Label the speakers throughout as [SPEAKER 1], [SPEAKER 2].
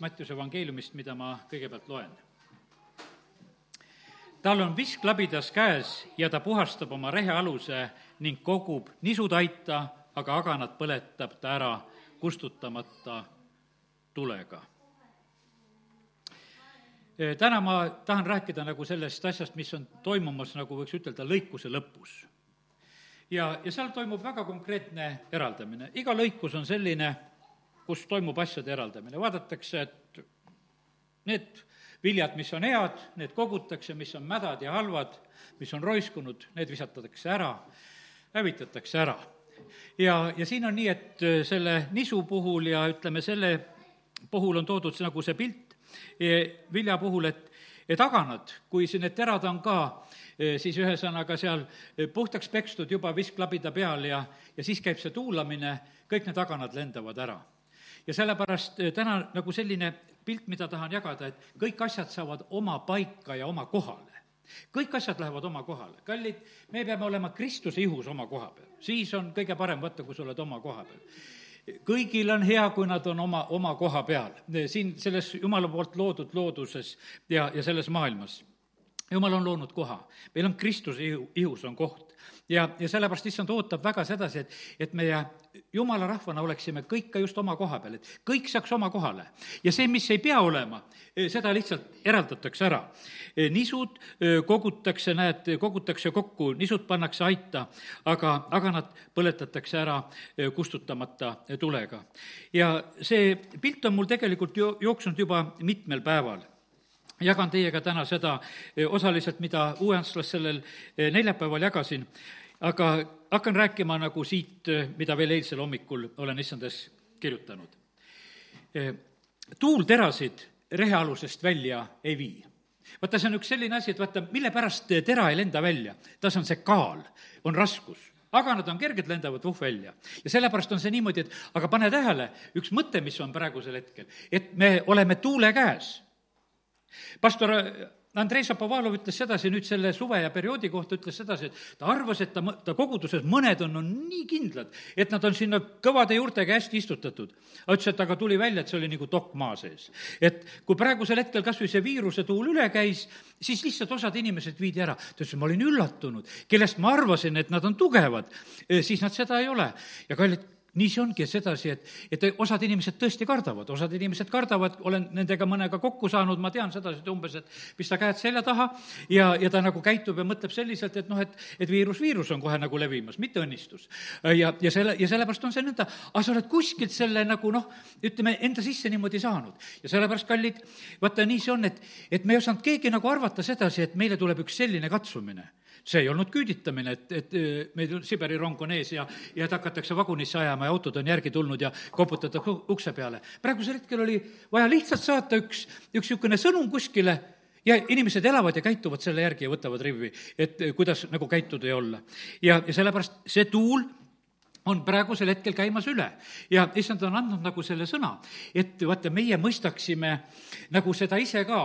[SPEAKER 1] Mattiuse evangeeliumist, mida ma kõigepealt loen. tal on visk labidas käes ja ta puhastab oma rehealuse ning kogub nisutaita, aga aganat põletab ta ära kustutamata tulega. täna ma tahan rääkida nagu sellest asjast, mis on toimumas, nagu võiks ütelda, lõikuse lõpus. ja, ja seal toimub väga konkreetne eraldamine, iga lõikus on selline kus toimub asjade eraldamine, vaadatakse, et need viljad, mis on head, need kogutakse, mis on mädad ja halvad, mis on roiskunud, need visatakse ära, hävitatakse ära. ja, ja siin on nii, et selle nisu puhul ja ütleme, selle puhul on toodud nagu see pilt vilja puhul, et, et aganad, kui siin need terad on ka, siis ühesõnaga seal puhtaks pekstud juba visklabida peal ja, ja siis käib see tuulamine, kõik need aganad lendavad ära ja sellepärast eh, täna nagu selline pilt, mida tahan jagada, et kõik asjad saavad oma paika ja oma kohale kõik asjad lähevad oma kohale. kallid, me peame olema Kristuse ihus oma koha peal. siis on kõige parem võtta, kui sa oled oma koha peal. kõigil on hea, kui nad on oma, oma koha peal. siin selles Jumala poolt loodud looduses ja, ja selles maailmas. Jumal on loonud koha. meil on Kristuse ihu, ihus on koht ja, ja sellepärast issand ootab väga sedasi, et, et meie jumala rahvana oleksime kõik ka just oma koha peal, et kõik saaks oma kohale. ja see, mis ei pea olema, eh, seda lihtsalt eraldatakse ära. Eh, nisud eh, kogutakse, näed, kogutakse kokku, nisud pannakse aita, aga, aga nad põletatakse ära kustutamata tulega. ja see pilt on mul tegelikult jo-, jooksnud juba mitmel päeval jagan teiega täna seda osaliselt, mida uueaastlas sellel neljapäeval jagasin, aga hakkan rääkima nagu siit, mida veel eilsel hommikul olen issandas kirjutanud. tuul terasid rehealusest välja ei vii. vaata, see on üks selline asi, et vaata, mille pärast tera ei lenda välja, tas on see kaal, on raskus aga nad on kerged, lendavad vuh välja. ja sellepärast on see niimoodi, et aga pane tähele, üks mõte, mis on praegusel hetkel, et me oleme tuule käes. pastor Andrei Šapovalov ütles sedasi nüüd selle suve ja perioodi kohta, ütles sedasi, et ta arvas, et ta, ta koguduses mõned on, on nii kindlad, et nad on sinna kõvade juurtega hästi istutatud. ta ütles, et aga tuli välja, et see oli nagu dokk maa sees. et kui praegusel hetkel kas või see viiruse tuul üle käis, siis lihtsalt osad inimesed viidi ära. ta ütles, ma olin üllatunud, kellest ma arvasin, et nad on tugevad, siis nad seda ei ole. ja kallid nii see ongi sedasi, et, et osad inimesed tõesti kardavad, osad inimesed kardavad, olen nendega mõnega kokku saanud, ma tean sedasi, et umbes, et pista käed selja taha ja, ja ta nagu käitub ja mõtleb selliselt, et noh, et, et viirus, viirus on kohe nagu levimas, mitte õnnistus. ja, ja selle, ja sellepärast on see nõnda, aga sa oled kuskilt selle nagu noh, ütleme, enda sisse niimoodi saanud. ja sellepärast, kallid, vaata, nii see on, et, et me ei osanud keegi nagu arvata sedasi, et meile tuleb üks selline katsumine see ei olnud küüditamine, et, et meil Siberi rong on ees ja, ja et hakatakse vagunisse ajama ja autod on järgi tulnud ja koputatakse ukse peale. praegusel hetkel oli vaja lihtsalt saata üks, üks niisugune sõnum kuskile ja inimesed elavad ja käituvad selle järgi ja võtavad rivvi, et kuidas nagu käituda ja olla. ja, ja sellepärast see tuul on praegusel hetkel käimas üle ja issand on andnud nagu selle sõna, et vaata, meie mõistaksime nagu seda ise ka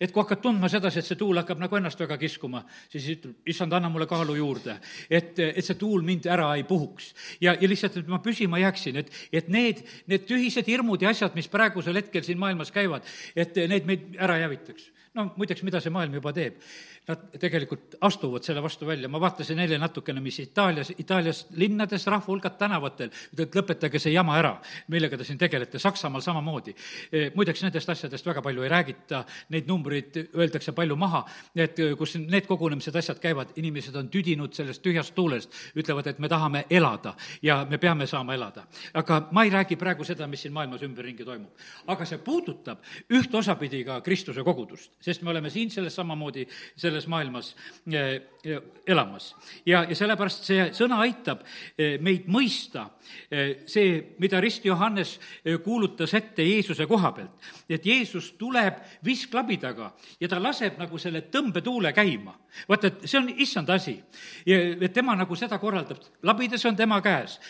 [SPEAKER 1] et kui hakkad tundma sedasi, et see tuul hakkab nagu ennast väga kiskuma, siis ütleb, issand, anna mulle kaalu juurde. et, et see tuul mind ära ei puhuks. ja, ja lihtsalt, et ma püsima jääksin, et, et need, need tühised hirmud ja asjad, mis praegusel hetkel siin maailmas käivad, et need meid ära ei hävitaks. no muideks, mida see maailm juba teeb? Nad tegelikult astuvad selle vastu välja, ma vaatasin eile natukene, mis Itaalias, Itaalias linnades, rahva hulgad tänavatel, et lõpetage see jama ära, millega te siin tegelete, Saksamaal samamoodi. E, muideks nendest asjadest väga palju ei räägita, neid numbreid öeldakse palju maha, et kus need kogunemised, asjad käivad, inimesed on tüdinud sellest tühjast tuulest, ütlevad, et me tahame elada ja me peame saama elada. aga ma ei räägi praegu seda, mis siin maailmas ümberringi toimub. aga see puudutab üht osapidi ka Kristuse kogudust, sest me oleme siin selles samamoodi, selles selles maailmas eh, eh, elamas. ja, ja sellepärast see sõna aitab eh, meid mõista see, mida Rist Johannes kuulutas ette Jeesuse koha pealt. et Jeesus tuleb visklabidaga ja ta laseb nagu selle tõmbetuule käima. vaata, et see on issand asi. et tema nagu seda korraldab, labidas on tema käes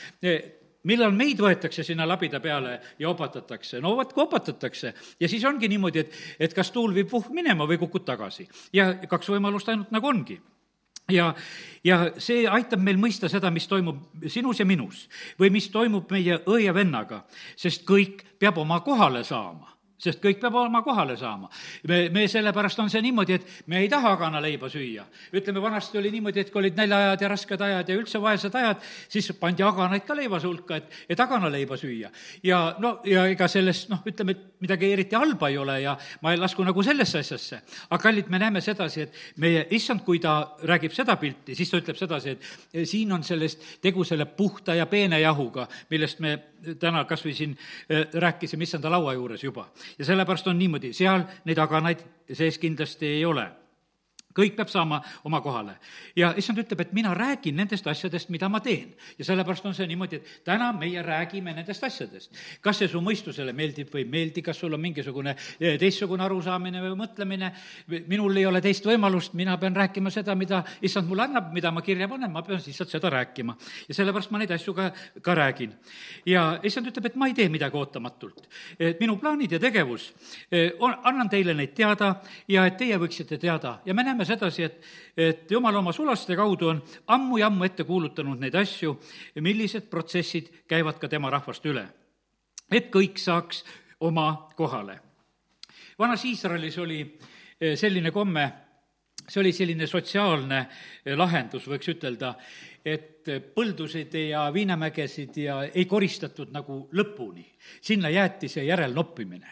[SPEAKER 1] millal meid võetakse sinna labida peale ja opatatakse? no vot, kui opatatakse ja siis ongi niimoodi, et, et kas tuul viib vuh minema või kukud tagasi. ja kaks võimalust ainult nagu ongi ja, ja see aitab meil mõista seda, mis toimub sinus ja minus või mis toimub meie õe ja vennaga, sest kõik peab oma kohale saama sest kõik peab oma kohale saama. me, me sellepärast on see niimoodi, et me ei taha aganaleiba süüa. ütleme, vanasti oli niimoodi, et kui olid näljaajad ja rasked ajad ja üldse vaesed ajad, siis pandi aganaid ka leivase hulka, et, et aganaleiba süüa. ja no, ja ega sellest noh, ütleme, et midagi eriti halba ei ole ja ma ei lasku nagu sellesse asjasse. aga kallid, me näeme sedasi, et meie issand, kui ta räägib seda pilti, siis ta ütleb sedasi, et siin on sellest tegu selle puhta ja peene jahuga, millest me täna kas või siin äh, rääkisime issanda laua juures juba. Ja sellepärast on niimoodi, seal neid aganaid sees kindlasti ei ole kõik peab saama oma kohale. ja issand ütleb, et mina räägin nendest asjadest, mida ma teen. ja sellepärast on see niimoodi, et täna meie räägime nendest asjadest. kas see su mõistusele meeldib või ei meeldi, kas sul on mingisugune eh, teistsugune arusaamine või mõtlemine, minul ei ole teist võimalust, mina pean rääkima seda, mida issand mulle annab, mida ma kirja panen, ma pean lihtsalt seda rääkima. ja sellepärast ma neid asju ka, ka räägin. ja issand ütleb, et ma ei tee midagi ootamatult. et minu plaanid ja tegevus, eh, annan teile neid teada ja et teie võiksite teada ja me näeme näeme sedasi, et, et jumal oma sulaste kaudu on ammu ja ammu ette kuulutanud neid asju, millised protsessid käivad ka tema rahvast üle. et kõik saaks oma kohale. vanas Iisraelis oli eh, selline komme, see oli selline sotsiaalne eh, lahendus, võiks ütelda, et põldusid ja viinamägesid ja ei koristatud nagu lõpuni. sinna jäeti see järelnoppimine.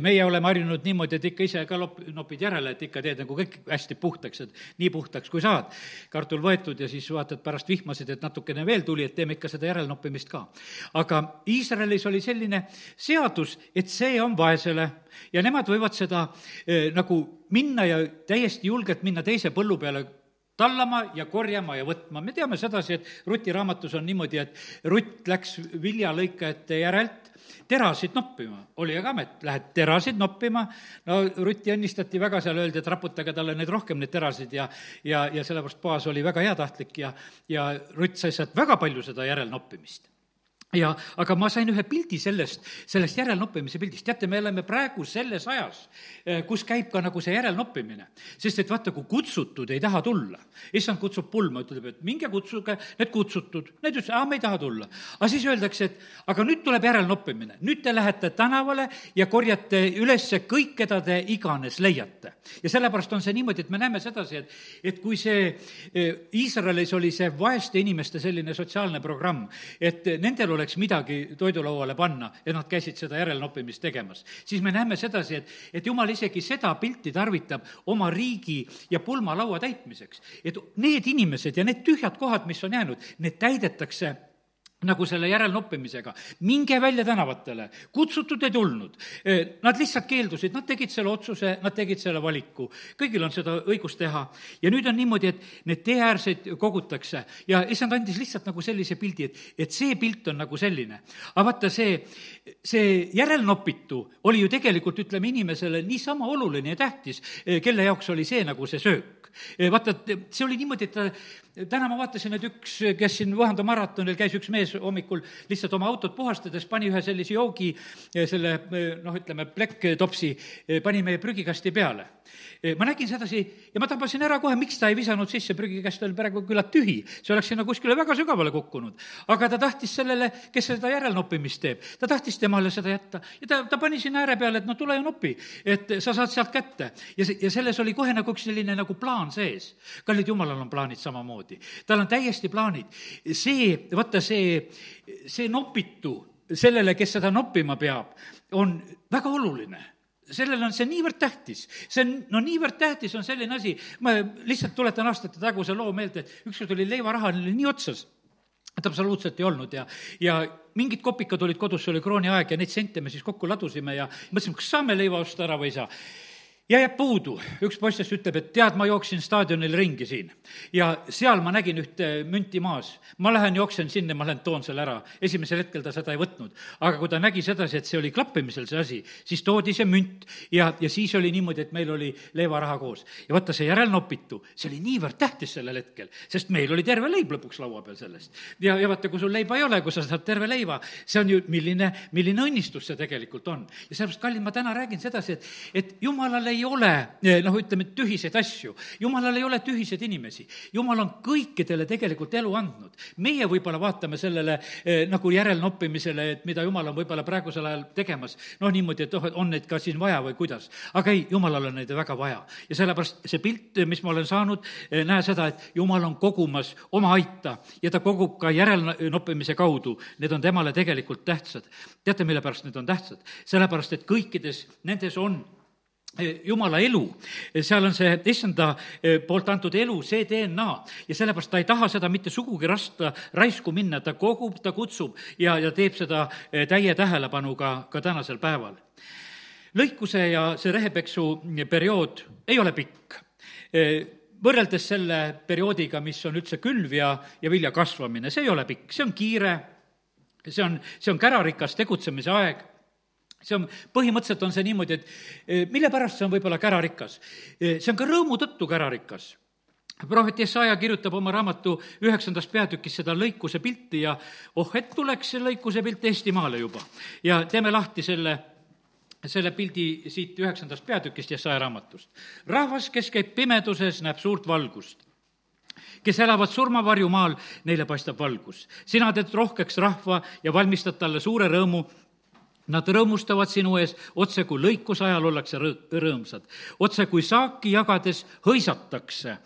[SPEAKER 1] meie oleme harjunud niimoodi, et ikka ise ka lop-, nopid järele, et ikka teed nagu kõik hästi puhtaks, et nii puhtaks kui saad. kartul võetud ja siis vaatad pärast vihmasid, et natukene veel tuli, et teeme ikka seda järelnoppimist ka. aga Iisraelis oli selline seadus, et see on vaesele ja nemad võivad seda eh, nagu minna ja täiesti julgelt minna teise põllu peale tallama ja korjama ja võtma. me teame sedasi, et Ruti raamatus on niimoodi, et Rutt läks viljalõikajate järelt terasid noppima. oli aga amet, lähed terasid noppima, no Rutti õnnistati väga seal, öeldi, et raputage talle neid rohkem, neid terasid, ja ja, ja sellepärast baas oli väga heatahtlik ja, ja Rutt sai sealt väga palju seda järelnoppimist ja, aga ma sain ühe pildi sellest, sellest järelnoppimise pildist. teate, me oleme praegu selles ajas, eh, kus käib ka nagu see järelnoppimine. sest et vaata, kui kutsutud ei taha tulla, issand kutsub pulma, ütleb, et minge kutsuge need kutsutud. Need ütlesid, aa, me ei taha tulla. aga siis öeldakse, et aga nüüd tuleb järelnoppimine. nüüd te lähete tänavale ja korjate üles kõik, keda te iganes leiate. ja sellepärast on see niimoodi, et me näeme sedasi, et, et kui see eh, Iisraelis oli see vaeste inimeste selline sotsiaalne programm, et nendel oleks midagi toidulauale panna ja nad käisid seda järelnoppimist tegemas. siis me näeme sedasi, et, et jumal isegi seda pilti tarvitab oma riigi ja pulmalaua täitmiseks. et need inimesed ja need tühjad kohad, mis on jäänud, need täidetakse nagu selle järelnoppimisega. minge välja tänavatele, kutsutud ei tulnud. Nad lihtsalt keeldusid, nad tegid selle otsuse, nad tegid selle valiku. kõigil on seda õigus teha. ja nüüd on niimoodi, et need teeäärseid kogutakse ja issand andis lihtsalt nagu sellise pildi, et, et see pilt on nagu selline. aga vaata, see, see järelnopitu oli ju tegelikult, ütleme, inimesele niisama oluline ja tähtis, kelle jaoks oli see nagu see söök vaata, see oli niimoodi, et ta täna ma vaatasin, et üks, kes siin Võhanda maratonil käis, üks mees hommikul lihtsalt oma autot puhastades pani ühe sellise joogi, selle noh, ütleme, plekktopsi, pani meie prügikasti peale ma nägin sedasi ja ma tabasin ära kohe, miks ta ei visanud sisse, prügikast oli praegu küllalt tühi, see oleks sinna kuskile väga sügavale kukkunud. aga ta tahtis sellele, kes seda järelnoppimist teeb, ta tahtis temale seda jätta ja ta, ta pani sinna ääre peale, et no tule ja nopi, et sa saad sealt kätte. ja see, ja selles oli kohe nagu üks selline nagu plaan sees. kallid jumalal on plaanid samamoodi, tal on täiesti plaanid. see, vaata see, see nopitu sellele, kes seda noppima peab, on väga oluline. Sellele on see niivõrd tähtis, see on, no niivõrd tähtis on selline asi, ma lihtsalt tuletan aastate taguse loo meelde, et ükskord oli leivaraha neil nii otsas, et absoluutselt ei olnud ja, ja mingid kopikad olid kodus, see oli krooniaeg ja neid sente me siis kokku ladusime ja mõtlesime, kas saame leiva osta ära või ei saa ja jääb puudu. üks poistest ütleb, et tead, ma jooksin staadionil ringi siin ja seal ma nägin ühte münti maas. ma lähen jooksen sinna, ma lähen toon selle ära. esimesel hetkel ta seda ei võtnud. aga kui ta nägi sedasi, et see oli klappimisel, see asi, siis toodi see münt ja, ja siis oli niimoodi, et meil oli leivaraha koos. ja vaata, see järelnopitu, see oli niivõrd tähtis sellel hetkel, sest meil oli terve leib lõpuks laua peal sellest. ja, ja vaata, kui sul leiba ei ole, kui sa saad terve leiva, see on ju, milline, milline õnnistus see tegelikult on. ja sellepärast, kallid, ma täna räägin sedasi, et, et jumalale ei ei ole noh, ütleme, tühiseid asju. jumalal ei ole tühiseid inimesi. jumal on kõikidele tegelikult elu andnud. meie võib-olla vaatame sellele eh, nagu järelnoppimisele, et mida jumal on võib-olla praegusel ajal tegemas, noh, niimoodi, et oh, on neid ka siin vaja või kuidas. aga ei, jumalal on neid väga vaja. ja sellepärast see pilt, mis ma olen saanud, eh, näe seda, et jumal on kogumas oma aita ja ta kogub ka järelnoppimise kaudu. Need on temale tegelikult tähtsad. teate, mille pärast need on tähtsad? sellepärast, et kõikides nendes on Eh, jumala elu, eh, seal on see issanda eh, poolt antud elu, see DNA ja sellepärast ta ei taha seda mitte sugugi rasta raisku minna, ta kogub, ta kutsub ja, ja teeb seda täie tähelepanuga ka tänasel päeval. lõikuse ja see rehepeksu periood ei ole pikk. Võrreldes selle perioodiga, mis on üldse külv ja, ja vilja kasvamine, see ei ole pikk, see on kiire, see on, see on kärarikas tegutsemise aeg see on, põhimõtteliselt on see niimoodi, et e, mille pärast see on võib-olla kärarikas? E, see on ka rõõmu tõttu kärarikas. prohvet Jesaja kirjutab oma raamatu üheksandas peatükis seda lõikuse pilti ja oh, et tuleks see lõikuse pilt Eestimaale juba. ja teeme lahti selle selle pildi siit üheksandast peatükist Jesaja raamatust. rahvas, kes käib pimeduses, näeb suurt valgust kes elavad surmavarjumaal, neile paistab valgus. sina teed rohkeks rahva ja valmistad talle suure rõõmu Nad rõõmustavad sinu ees, otse kui lõikuse ajal ollakse rõõmsad, otse kui saaki jagades hõisatakse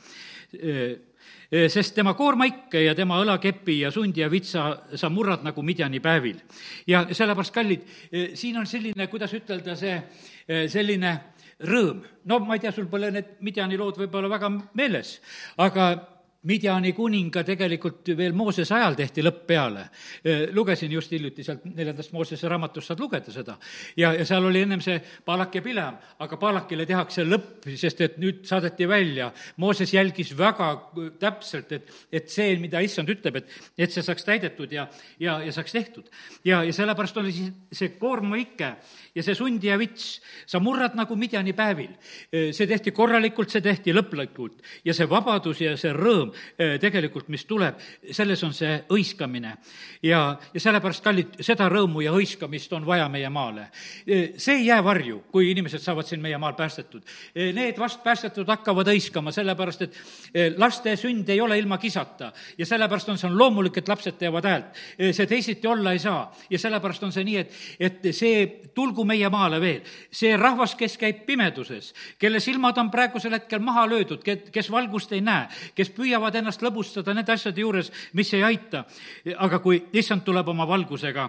[SPEAKER 1] sest tema koormaikke ja tema õlakepi ja sundi ja vitsa sa murrad nagu Midjani päevil. ja sellepärast, kallid, siin on selline, kuidas ütelda, see selline rõõm. no ma ei tea, sul pole need Midjani lood võib-olla väga meeles, aga Midjani kuninga tegelikult veel Moosese ajal tehti lõpp peale. lugesin just hiljuti sealt neljandast Moosese raamatust, saad lugeda seda. ja, ja seal oli ennem see Palak ja Pileam, aga Palakile tehakse lõpp, sest et nüüd saadeti välja. Mooses jälgis väga täpselt, et, et see, mida issand ütleb, et, et see saaks täidetud ja, ja, ja saaks tehtud. ja, ja sellepärast oli siis see koormaike ja see sund ja vits, sa murrad nagu Midjani päevil. see tehti korralikult, see tehti lõplikult ja see vabadus ja see rõõm tegelikult, mis tuleb, selles on see hõiskamine. ja, ja sellepärast, kallid, seda rõõmu ja hõiskamist on vaja meie maale. Eh, see ei jää varju, kui inimesed saavad siin meie maal päästetud. Eh, need vast päästetud hakkavad hõiskama, sellepärast et laste sünd ei ole ilma kisata ja sellepärast on see on loomulik, et lapsed teevad häält. see teisiti olla ei saa ja sellepärast on see nii, et, et see tulgu meie maale veel. see rahvas, kes käib pimeduses, kelle silmad on praegusel hetkel maha löödud, kes valgust ei näe, kes püüavad püüavad ennast lõbustada nende asjade juures, mis ei aita. aga kui issand tuleb oma valgusega,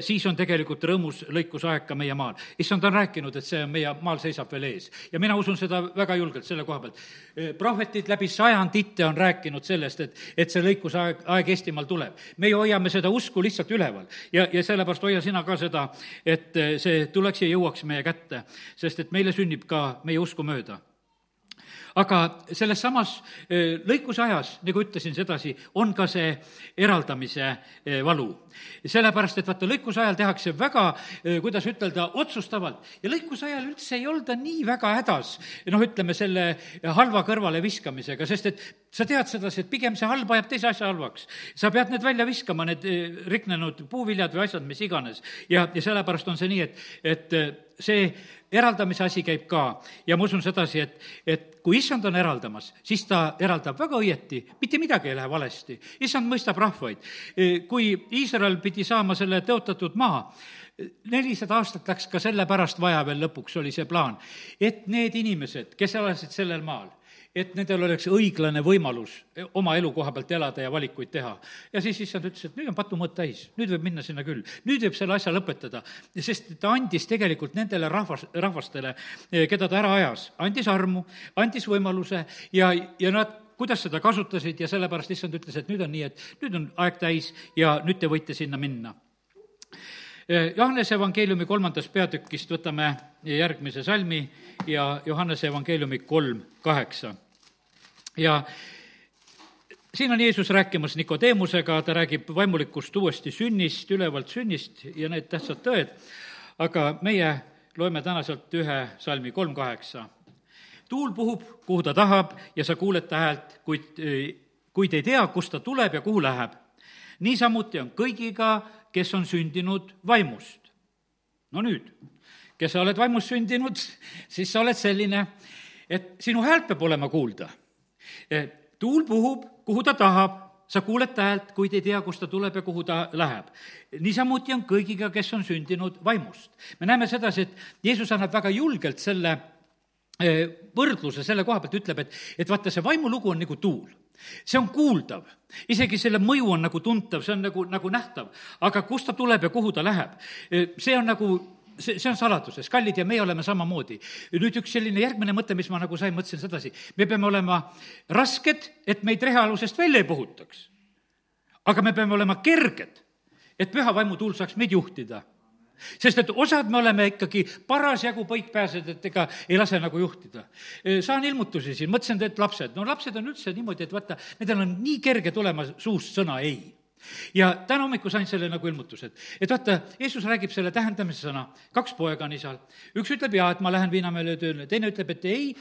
[SPEAKER 1] siis on tegelikult rõõmus lõikusaeg ka meie maal. issand on rääkinud, et see meie maal seisab veel ees ja mina usun seda väga julgelt selle koha pealt. prohvetid läbi sajandite on rääkinud sellest, et, et see lõikusaeg, aeg Eestimaal tuleb. meie hoiame seda usku lihtsalt üleval ja, ja sellepärast hoia sina ka seda, et see tuleks ja jõuaks meie kätte, sest et meile sünnib ka meie usku mööda aga selles samas eh, lõikusajas, nagu ütlesin sedasi, on ka see eraldamise eh, valu. Sellepärast, et vaata, lõikuse ajal tehakse väga, eh, kuidas ütelda, otsustavalt ja lõikuse ajal üldse ei olda nii väga hädas, noh, ütleme selle halva kõrvale viskamisega, sest et sa tead sedasi, et pigem see halb ajab teise asja halvaks. sa pead need välja viskama, need riknenud puuviljad või asjad, mis iganes. ja, ja sellepärast on see nii, et, et see eraldamise asi käib ka ja ma usun sedasi, et, et kui issand on eraldamas, siis ta eraldab väga õieti, mitte midagi ei lähe valesti. issand mõistab rahvaid. kui Iisrael pidi saama selle tõotatud maa, nelisada aastat läks ka sellepärast vaja veel lõpuks, oli see plaan, et need inimesed, kes elasid sellel maal, et nendel oleks õiglane võimalus oma elukoha pealt elada ja valikuid teha. ja siis issand ütles, et nüüd on patumõõt täis, nüüd võib minna sinna küll, nüüd võib selle asja lõpetada, sest ta andis tegelikult nendele rahvas, rahvastele, keda ta ära ajas, andis armu, andis võimaluse ja, ja nad kuidas seda kasutasid ja sellepärast issand ütles, et nüüd on nii, et nüüd on aeg täis ja nüüd te võite sinna minna Johannese evangeeliumi kolmandast peatükist võtame järgmise salmi ja Johannese evangeeliumi kolm kaheksa. ja siin on Jeesus rääkimas Nikodeemusega, ta räägib vaimulikust uuesti sünnist, ülevalt sünnist ja need tähtsad tõed, aga meie loeme täna sealt ühe salmi, kolm kaheksa. Tuul puhub, kuhu ta tahab ja sa kuuled ta häält, kuid, kuid ei tea, kust ta tuleb ja kuhu läheb. niisamuti on kõigiga, kes on sündinud vaimust. no nüüd, kes sa oled vaimust sündinud, siis sa oled selline, et sinu häält peab olema kuulda. tuul puhub, kuhu ta tahab, sa kuuled ta häält, kuid ei tea, kust ta tuleb ja kuhu ta läheb. niisamuti on kõigiga, kes on sündinud vaimust. me näeme sedasi, et Jeesus annab väga julgelt selle eh, võrdluse selle koha pealt, ütleb, et, et vaata, see vaimulugu on nagu tuul. See on kuuldav, isegi selle mõju on nagu tuntav, see on nagu, nagu nähtav, aga kust ta tuleb ja kuhu ta läheb, see on nagu see, see on saladuses, kallid, ja meie oleme samamoodi. nüüd üks selline järgmine mõte, mis ma nagu sain, mõtlesin sedasi, me peame olema rasked, et meid rehealusest välja ei puhutaks. aga me peame olema kerged, et püha vaimutuul saaks meid juhtida sest et osad me oleme ikkagi parasjagu põikpääsed, et ega ei lase nagu juhtida. saan ilmutusi siin, mõtlesin, et lapsed, no lapsed on üldse niimoodi, et vaata, nendel on nii kerge tulema suust sõna ei. Ja täna hommikul sain selle nagu ilmutuse, et, et vaata, Jeesus räägib selle tähendamise sõna, kaks poega on isal, üks ütleb jaa, et ma lähen Viinamäele tööle, teine ütleb, et ei,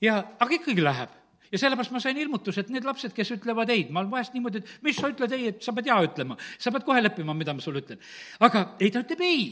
[SPEAKER 1] ja aga ikkagi läheb ja sellepärast ma sain ilmutuse, et need lapsed, kes ütlevad ei, ma olen vahest niimoodi, et mis sa ütled ei, et sa pead jaa ütlema, sa pead kohe leppima, mida ma sulle ütlen. aga ei, ta ütleb ei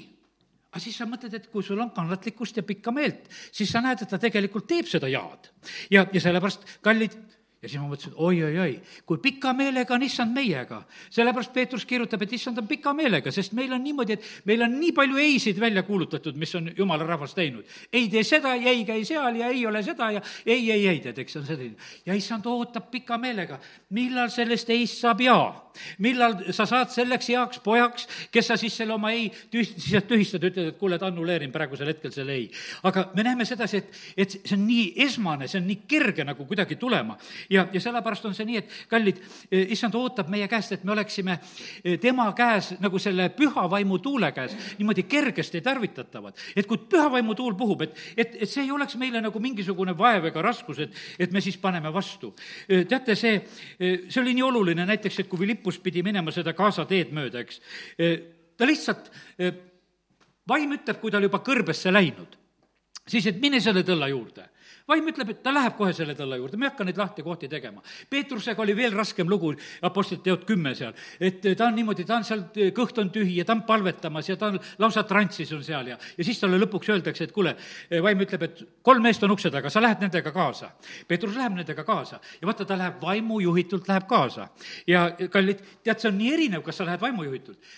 [SPEAKER 1] aga siis sa mõtled, et kui sul on kannatlikkust ja pikka meelt, siis sa näed, et ta tegelikult teeb seda jaad. ja, ja sellepärast, kallid, ja siis ma mõtlesin, oi-oi-oi, kui pika meelega on issand meiega. sellepärast Peetrus kirjutab, et issand on pika meelega, sest meil on niimoodi, et meil on nii palju ei-sid välja kuulutatud, mis on jumala rahvas teinud. ei tee seda ja ei käi seal ja ei ole seda ja ei, ei, ei, tead, eks see on selline. ja issand ootab pika meelega, millal sellest ei-st saab jaa. Millal sa saad selleks heaks pojaks, kes sa siis selle oma ei tüh-, siis tühistad, ütled, et kuule, et annuleerin praegusel hetkel selle ei. aga me näeme sedasi, et, et see on nii esmane, see on nii kerge nagu kuidagi tulema ja, ja sellepärast on see nii, et kallid, eh, issand ootab meie käest, et me oleksime eh, tema käes nagu selle püha vaimu tuule käes niimoodi kergesti tarvitatavad. et kui püha vaimu tuul puhub, et, et, et see ei oleks meile nagu mingisugune vaev ega raskus, et, et me siis paneme vastu. Eh, teate, see, see oli nii oluline näiteks, et kui Philippus pidi minema seda Gaza teed mööda, eks, ta lihtsalt, vaim ütleb, kui ta oli juba kõrbesse läinud, siis et mine selle tõlla juurde vaim ütleb, et ta läheb kohe selle tõlla juurde, ma ei hakka neid lahti kohti tegema. Peetrusega oli veel raskem lugu, Apostlite teod kümme seal, et ta on niimoodi, ta on seal, kõht on tühi ja ta on palvetamas ja ta on lausa trantsis on seal ja, ja siis talle lõpuks öeldakse, et kuule, vaim ütleb, et kolm meest on ukse taga, sa lähed nendega kaasa. Peetrus läheb nendega kaasa ja vaata, ta läheb vaimujuhitult, läheb kaasa. ja kallid, tead, see on nii erinev, kas sa lähed vaimujuhitult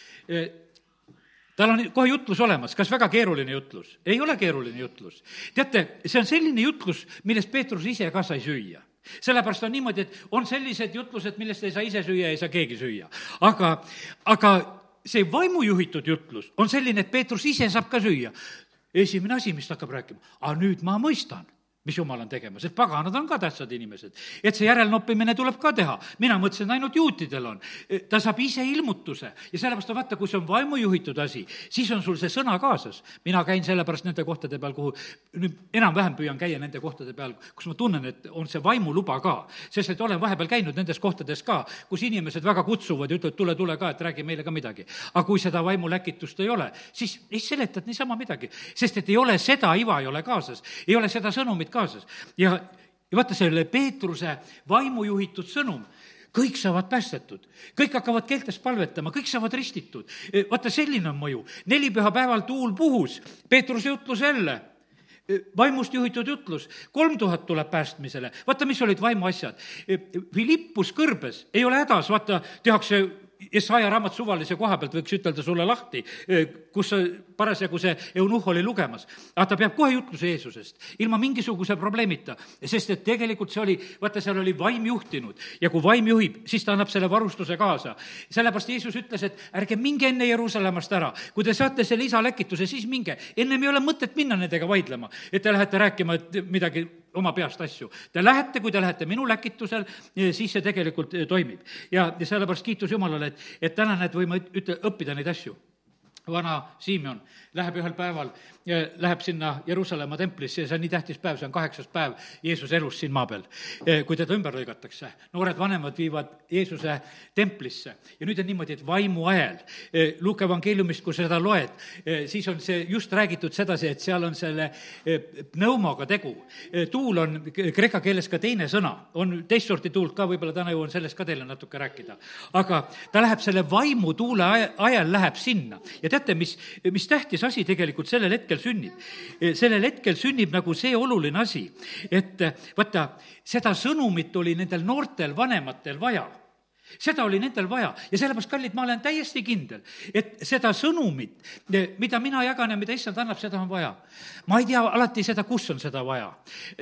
[SPEAKER 1] tal on kohe jutlus olemas, kas väga keeruline jutlus? ei ole keeruline jutlus. teate, see on selline jutlus, millest Peetrus ise ka sai süüa sellepärast on niimoodi, et on sellised jutlused, millest ei saa ise süüa, ei saa keegi süüa. aga, aga see vaimujuhitud jutlus on selline, et Peetrus ise saab ka süüa. esimene asi, mis ta hakkab rääkima, aga nüüd ma mõistan mis jumal on tegemas, et paganad on ka tähtsad inimesed. et see järelnoppimine tuleb ka teha. mina mõtlesin, ainult juutidel on. ta saab ise ilmutuse ja sellepärast on vaata, kui see on vaimujuhitud asi, siis on sul see sõna kaasas. mina käin sellepärast nende kohtade peal, kuhu nüüd enam-vähem püüan käia nende kohtade peal, kus ma tunnen, et on see vaimuluba ka. sest et olen vahepeal käinud nendes kohtades ka, kus inimesed väga kutsuvad ja ütlevad, tule, tule ka, et räägi meile ka midagi. aga kui seda vaimuläkitust ei ole, siis ei seletad niisama midagi, sest et ei ole seda iva ei ole kaasas, ei ole seda sõnumit kaasas kaasas. ja, ja vaata, selle Peetruse vaimujuhitud sõnum, kõik saavad päästetud, kõik hakkavad keeltes palvetama, kõik saavad ristitud. E, vaata, selline on mõju. nelipühapäeval tuul puhus, Peetruse jutlus jälle. E, vaimust juhitud jutlus, kolm tuhat tuleb päästmisele, vaata, mis olid vaimuasjad. E, Philippus kõrbes, ei ole hädas, vaata, tehakse Jesaja raamat suvalise koha pealt võiks ütelda sulle lahti, kus parasjagu see eunuhh oli lugemas. aga ta peab kohe jutluse Jeesusest, ilma mingisuguse probleemita, sest et tegelikult see oli, vaata, seal oli vaim juhtinud ja kui vaim juhib, siis ta annab selle varustuse kaasa. sellepärast Jeesus ütles, et ärge minge enne Jeruusalemmast ära, kui te saate selle isa läkituse, siis minge. ennem ei ole mõtet minna nendega vaidlema, et te lähete rääkima, et midagi oma peast asju. Te lähete, kui te lähete minu läkitusel, siis see tegelikult toimib. ja, ja sellepärast kiitus Jumalale, et, et täna näed, võime üt-, õppida neid asju vana Siimon läheb ühel päeval, läheb sinna Jeruusalemma templisse ja see on nii tähtis päev, see on kaheksas päev Jeesuse elus siin maa peal, kui teda ümber lõigatakse. noored vanemad viivad Jeesuse templisse ja nüüd on niimoodi, et vaimuajel, Luuke evangeeliumist, kui seda loed, siis on see just räägitud sedasi, et seal on selle pneumoga tegu. tuul on kreeka keeles ka teine sõna, on teist sorti tuult ka, võib-olla täna jõuan sellest ka teile natuke rääkida. aga ta läheb selle vaimutuule ajal, läheb sinna ja teate, teate, mis, mis tähtis asi tegelikult sellel hetkel sünnib? sellel hetkel sünnib nagu see oluline asi, et vaata, seda sõnumit oli nendel noortel vanematel vaja seda oli nendel vaja ja sellepärast, kallid, ma olen täiesti kindel, et seda sõnumit, mida mina jagan ja mida issand annab, seda on vaja. ma ei tea alati seda, kus on seda vaja.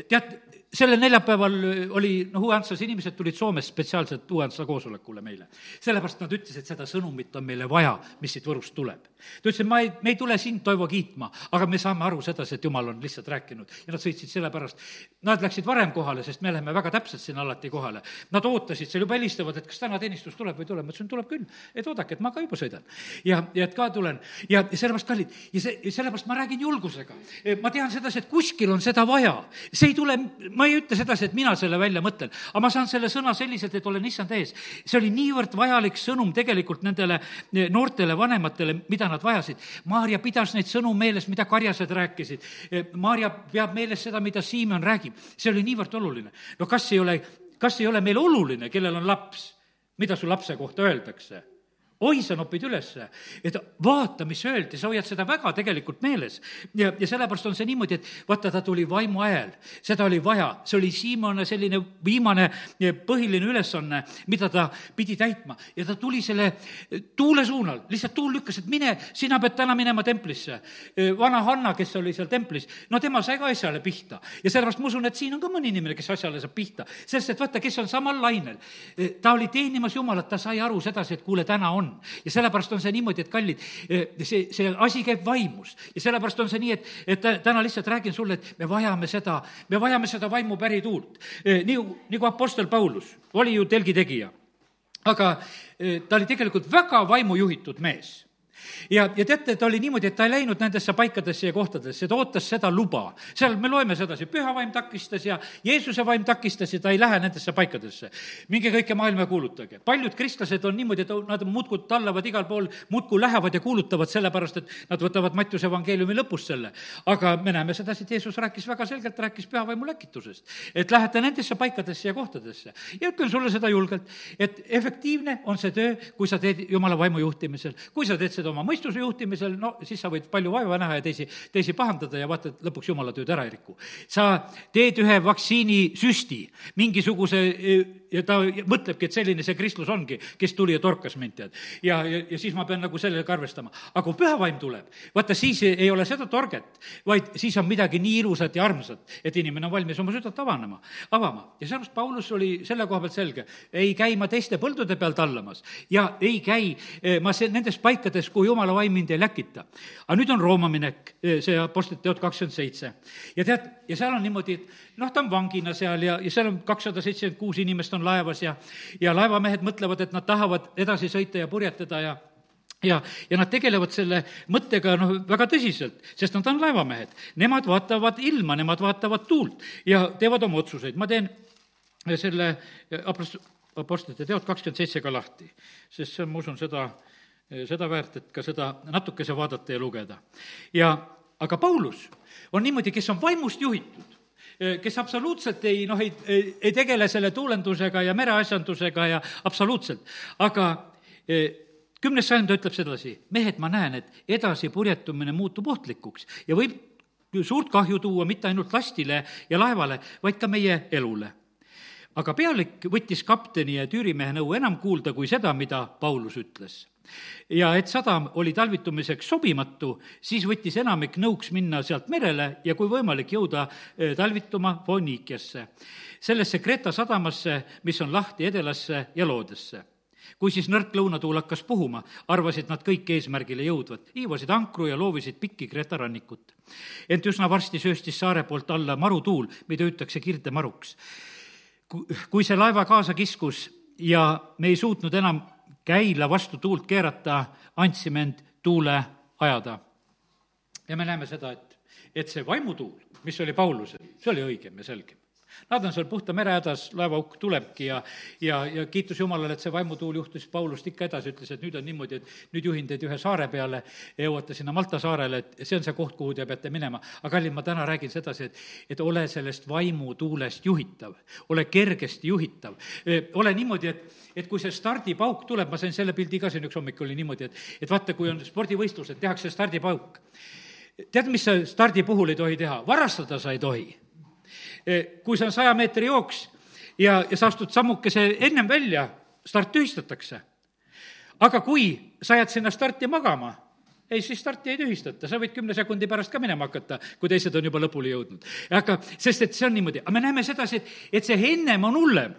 [SPEAKER 1] tead, sellel neljapäeval oli, noh, Uue-Antslas inimesed tulid Soomest spetsiaalselt Uue-Antsla koosolekule meile. sellepärast nad ütlesid, seda sõnumit on meile vaja, mis siit Võrust tuleb. Ta ütles, et ma ei, me ei tule sind, Toivo, kiitma, aga me saame aru sedasi, et jumal on lihtsalt rääkinud ja nad sõitsid sellepärast. Nad läksid varem kohale, sest me läheme väga täpselt sinna alati kohale. Nad ootasid seal, juba helistavad, et kas täna teenistus tuleb või ei tule, ma ütlesin, tuleb küll. et oodake, et ma ka juba sõidan. ja, ja et ka tulen ja, ja sellepärast, kallid, ja see, sellepärast ma räägin julgusega. ma tean sedasi, et kuskil on seda vaja, see ei tule ma ei ütle sedasi, et mina selle välja mõtlen, aga ma saan selle sõna selliselt, et olen issand ees. see oli niivõrd vajalik sõnum tegelikult nendele eh, noortele vanematele, mida nad vajasid. Maarja pidas neid sõnu meeles, mida karjased rääkisid. Eh, Maarja peab meeles seda, mida Siimon räägib. see oli niivõrd oluline. no kas ei ole, kas ei ole meil oluline, kellel on laps, mida su lapse kohta öeldakse? Oi, sa nopid ülesse, et vaata, mis öeldi, sa hoiad seda väga tegelikult meeles. ja, ja sellepärast on see niimoodi, et vaata, ta tuli vaimu ajel, seda oli vaja, see oli Siimone selline viimane põhiline ülesanne, mida ta pidi täitma. Ja ta tuli selle tuule suunal, lihtsalt tuul lükkas, et mine, sina pead täna minema templisse. vana Hanna, kes oli seal templis, no tema sai ka asjale pihta. Ja sellepärast ma usun, et siin on ka mõni inimene, kes asjale saab pihta, sest et vaata, kes on samal lainel, ta oli teenimas Jumalat, ta sai aru sedasi, et kuule, täna on on. ja sellepärast on see niimoodi, et kallid, eh, see, see asi käib vaimus ja sellepärast on see nii, et, et täna lihtsalt räägin sulle, et me vajame seda, me vajame seda vaimu pärituult. Eh, nii, nagu Apostel Paulus oli ju telgitegija, aga eh, ta oli tegelikult väga vaimujuhitud mees ja, ja teate, ta oli niimoodi, et ta ei läinud nendesse paikadesse ja kohtadesse, ta ootas seda luba. seal me loeme sedasi, püha vaim takistas ja Jeesuse vaim takistas ja ta ei lähe nendesse paikadesse. minge kõike maailma ja kuulutage. paljud kristlased on niimoodi, et nad muudkui tallavad igal pool, muudkui lähevad ja kuulutavad, sellepärast et nad võtavad Mattiuse evangeeliumi lõpust selle. aga me näeme sedasi, et Jeesus rääkis väga selgelt, rääkis püha vaimu läkitusest. et lähete nendesse paikadesse ja kohtadesse. ja ütlen sulle seda julgelt, et efektiivne on see töö, kui sa teed Jumala vaimu juhtimisel, kui sa teed seda oma mõistuse juhtimisel, no siis sa võid palju vaeva näha ja teisi, teisi pahandada ja vaata, et lõpuks jumala tööd ära ei riku. sa teed ühe vaktsiinisüsti, mingisuguse ja ta mõtlebki, et selline see kristlus ongi, kes tuli ja torkas mind, tead. ja, ja, ja siis ma pean nagu sellega arvestama. aga kui püha vaim tuleb, vaata siis ei ole seda torget, vaid siis on midagi nii ilusat ja armsat, et inimene on valmis oma südant avanema, avama. ja sellepärast Paulus oli selle koha pealt selge, ei käi ma teiste põldude peal tallamas ja ei käi eh, ma see, nendes paikades, kuhu jumala vaim mind ei läkita. aga nüüd on Rooma minek, eh, see Apostlite teod kakskümmend seitse. ja tead, ja seal on niimoodi, et noh, ta on vangina seal ja, ja seal on kakssada seitsekümmend kuus inimest on laevas ja, ja laevamehed mõtlevad, et nad tahavad edasi sõita ja purjetada ja ja, ja nad tegelevad selle mõttega noh, väga tõsiselt, sest nad on laevamehed. Nemad vaatavad ilma, nemad vaatavad tuult ja teevad oma otsuseid. ma teen selle apost-, apostlite teod kakskümmend seitse ka lahti, sest see on, ma usun, seda, seda väärt, et ka seda natukese vaadata ja lugeda. ja aga Paulus on niimoodi, kes on vaimust juhitud, kes absoluutselt ei noh, ei, ei, ei tegele selle tuulendusega ja mereasjandusega ja absoluutselt, aga kümnes sajand ütleb sedasi, mehed, ma näen, et edasi purjetumine muutub ohtlikuks ja võib suurt kahju tuua mitte ainult lastile ja laevale, vaid ka meie elule. aga pealik võttis kapteni ja tüürimehe nõu enam kuulda kui seda, mida Paulus ütles ja et sadam oli talvitumiseks sobimatu, siis võttis enamik nõuks minna sealt merele ja kui võimalik, jõuda talvituma Foonikiasse, sellesse Kreeta sadamasse, mis on lahti Edelasse ja Loodesse kui siis nõrk lõunatuul hakkas puhuma, arvasid nad kõik eesmärgile jõudvat, hiivasid ankru ja loovisid pikki Kreeta rannikut. ent üsna varsti sööstis saare poolt alla marutuul, mida hüütakse kirdemaruks. kui see laeva kaasa kiskus ja me ei suutnud enam käila vastu tuult keerata, andsime end tuule ajada. ja me näeme seda, et, et see vaimutuul, mis oli Paulusel, see oli õigem ja selgem Nad on seal puhta mere hädas, laevaukk tulebki ja, ja, ja kiitus Jumalale, et see vaimutuul juhtus Paulust ikka edasi, ütles, et nüüd on niimoodi, et nüüd juhin teid ühe saare peale jõuate sinna Malta saarele, et see on see koht, kuhu te peate minema. aga kallid, ma täna räägin sedasi, et, et ole sellest vaimutuulest juhitav, ole kergesti juhitav, ole niimoodi, et, et kui see stardipauk tuleb, ma sain selle pildi ka siin üks hommik oli niimoodi, et, et vaata, kui on spordivõistlused, tehakse stardipauk. tead, mis sa stardi puhul ei tohi teha? varastada sa ei tohi kui see on saja meetri jooks ja, ja sa astud sammukese ennem välja, start tühistatakse. aga kui sa jääd sinna starti magama, ei, siis starti ei tühistata, sa võid kümne sekundi pärast ka minema hakata, kui teised on juba lõpule jõudnud. aga, sest et see on niimoodi, aga me näeme sedasi, et, et see ennem on hullem.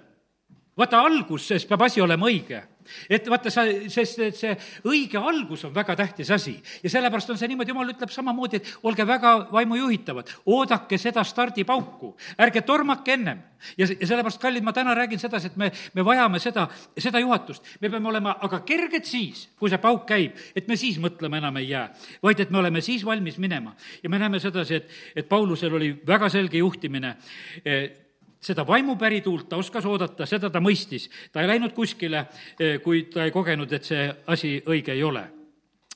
[SPEAKER 1] vaata, alguses peab asi olema õige et vaata, sa, sest et see õige algus on väga tähtis asi ja sellepärast on see niimoodi, jumal ütleb samamoodi, et olge väga vaimujuhitavad, oodake seda stardipauku, ärge tormake ennem. ja, ja sellepärast, kallid, ma täna räägin sedasi, et me, me vajame seda, seda juhatust. me peame olema aga kerged siis, kui see pauk käib, et me siis mõtlema enam ei jää, vaid et me oleme siis valmis minema. ja me näeme sedasi, et, et Paulusel oli väga selge juhtimine seda vaimupärituult ta oskas oodata, seda ta mõistis. ta ei läinud kuskile, eh, kui ta ei kogenud, et see asi õige ei ole.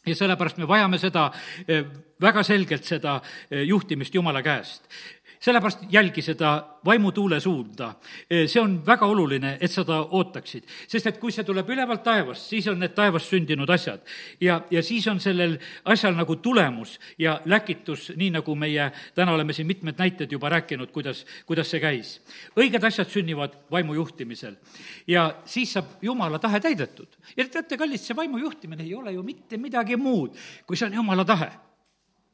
[SPEAKER 1] ja sellepärast me vajame seda, eh, väga selgelt seda eh, juhtimist Jumala käest sellepärast jälgi seda vaimutuule suunda. see on väga oluline, et seda ootaksid. sest et kui see tuleb ülevalt taevast, siis on need taevas sündinud asjad. ja, ja siis on sellel asjal nagu tulemus ja läkitus, nii nagu meie täna oleme siin mitmed näited juba rääkinud, kuidas, kuidas see käis. õiged asjad sünnivad vaimu juhtimisel ja siis saab Jumala tahe täidetud. ja teate, kallid, see vaimu juhtimine ei ole ju mitte midagi muud, kui see on Jumala tahe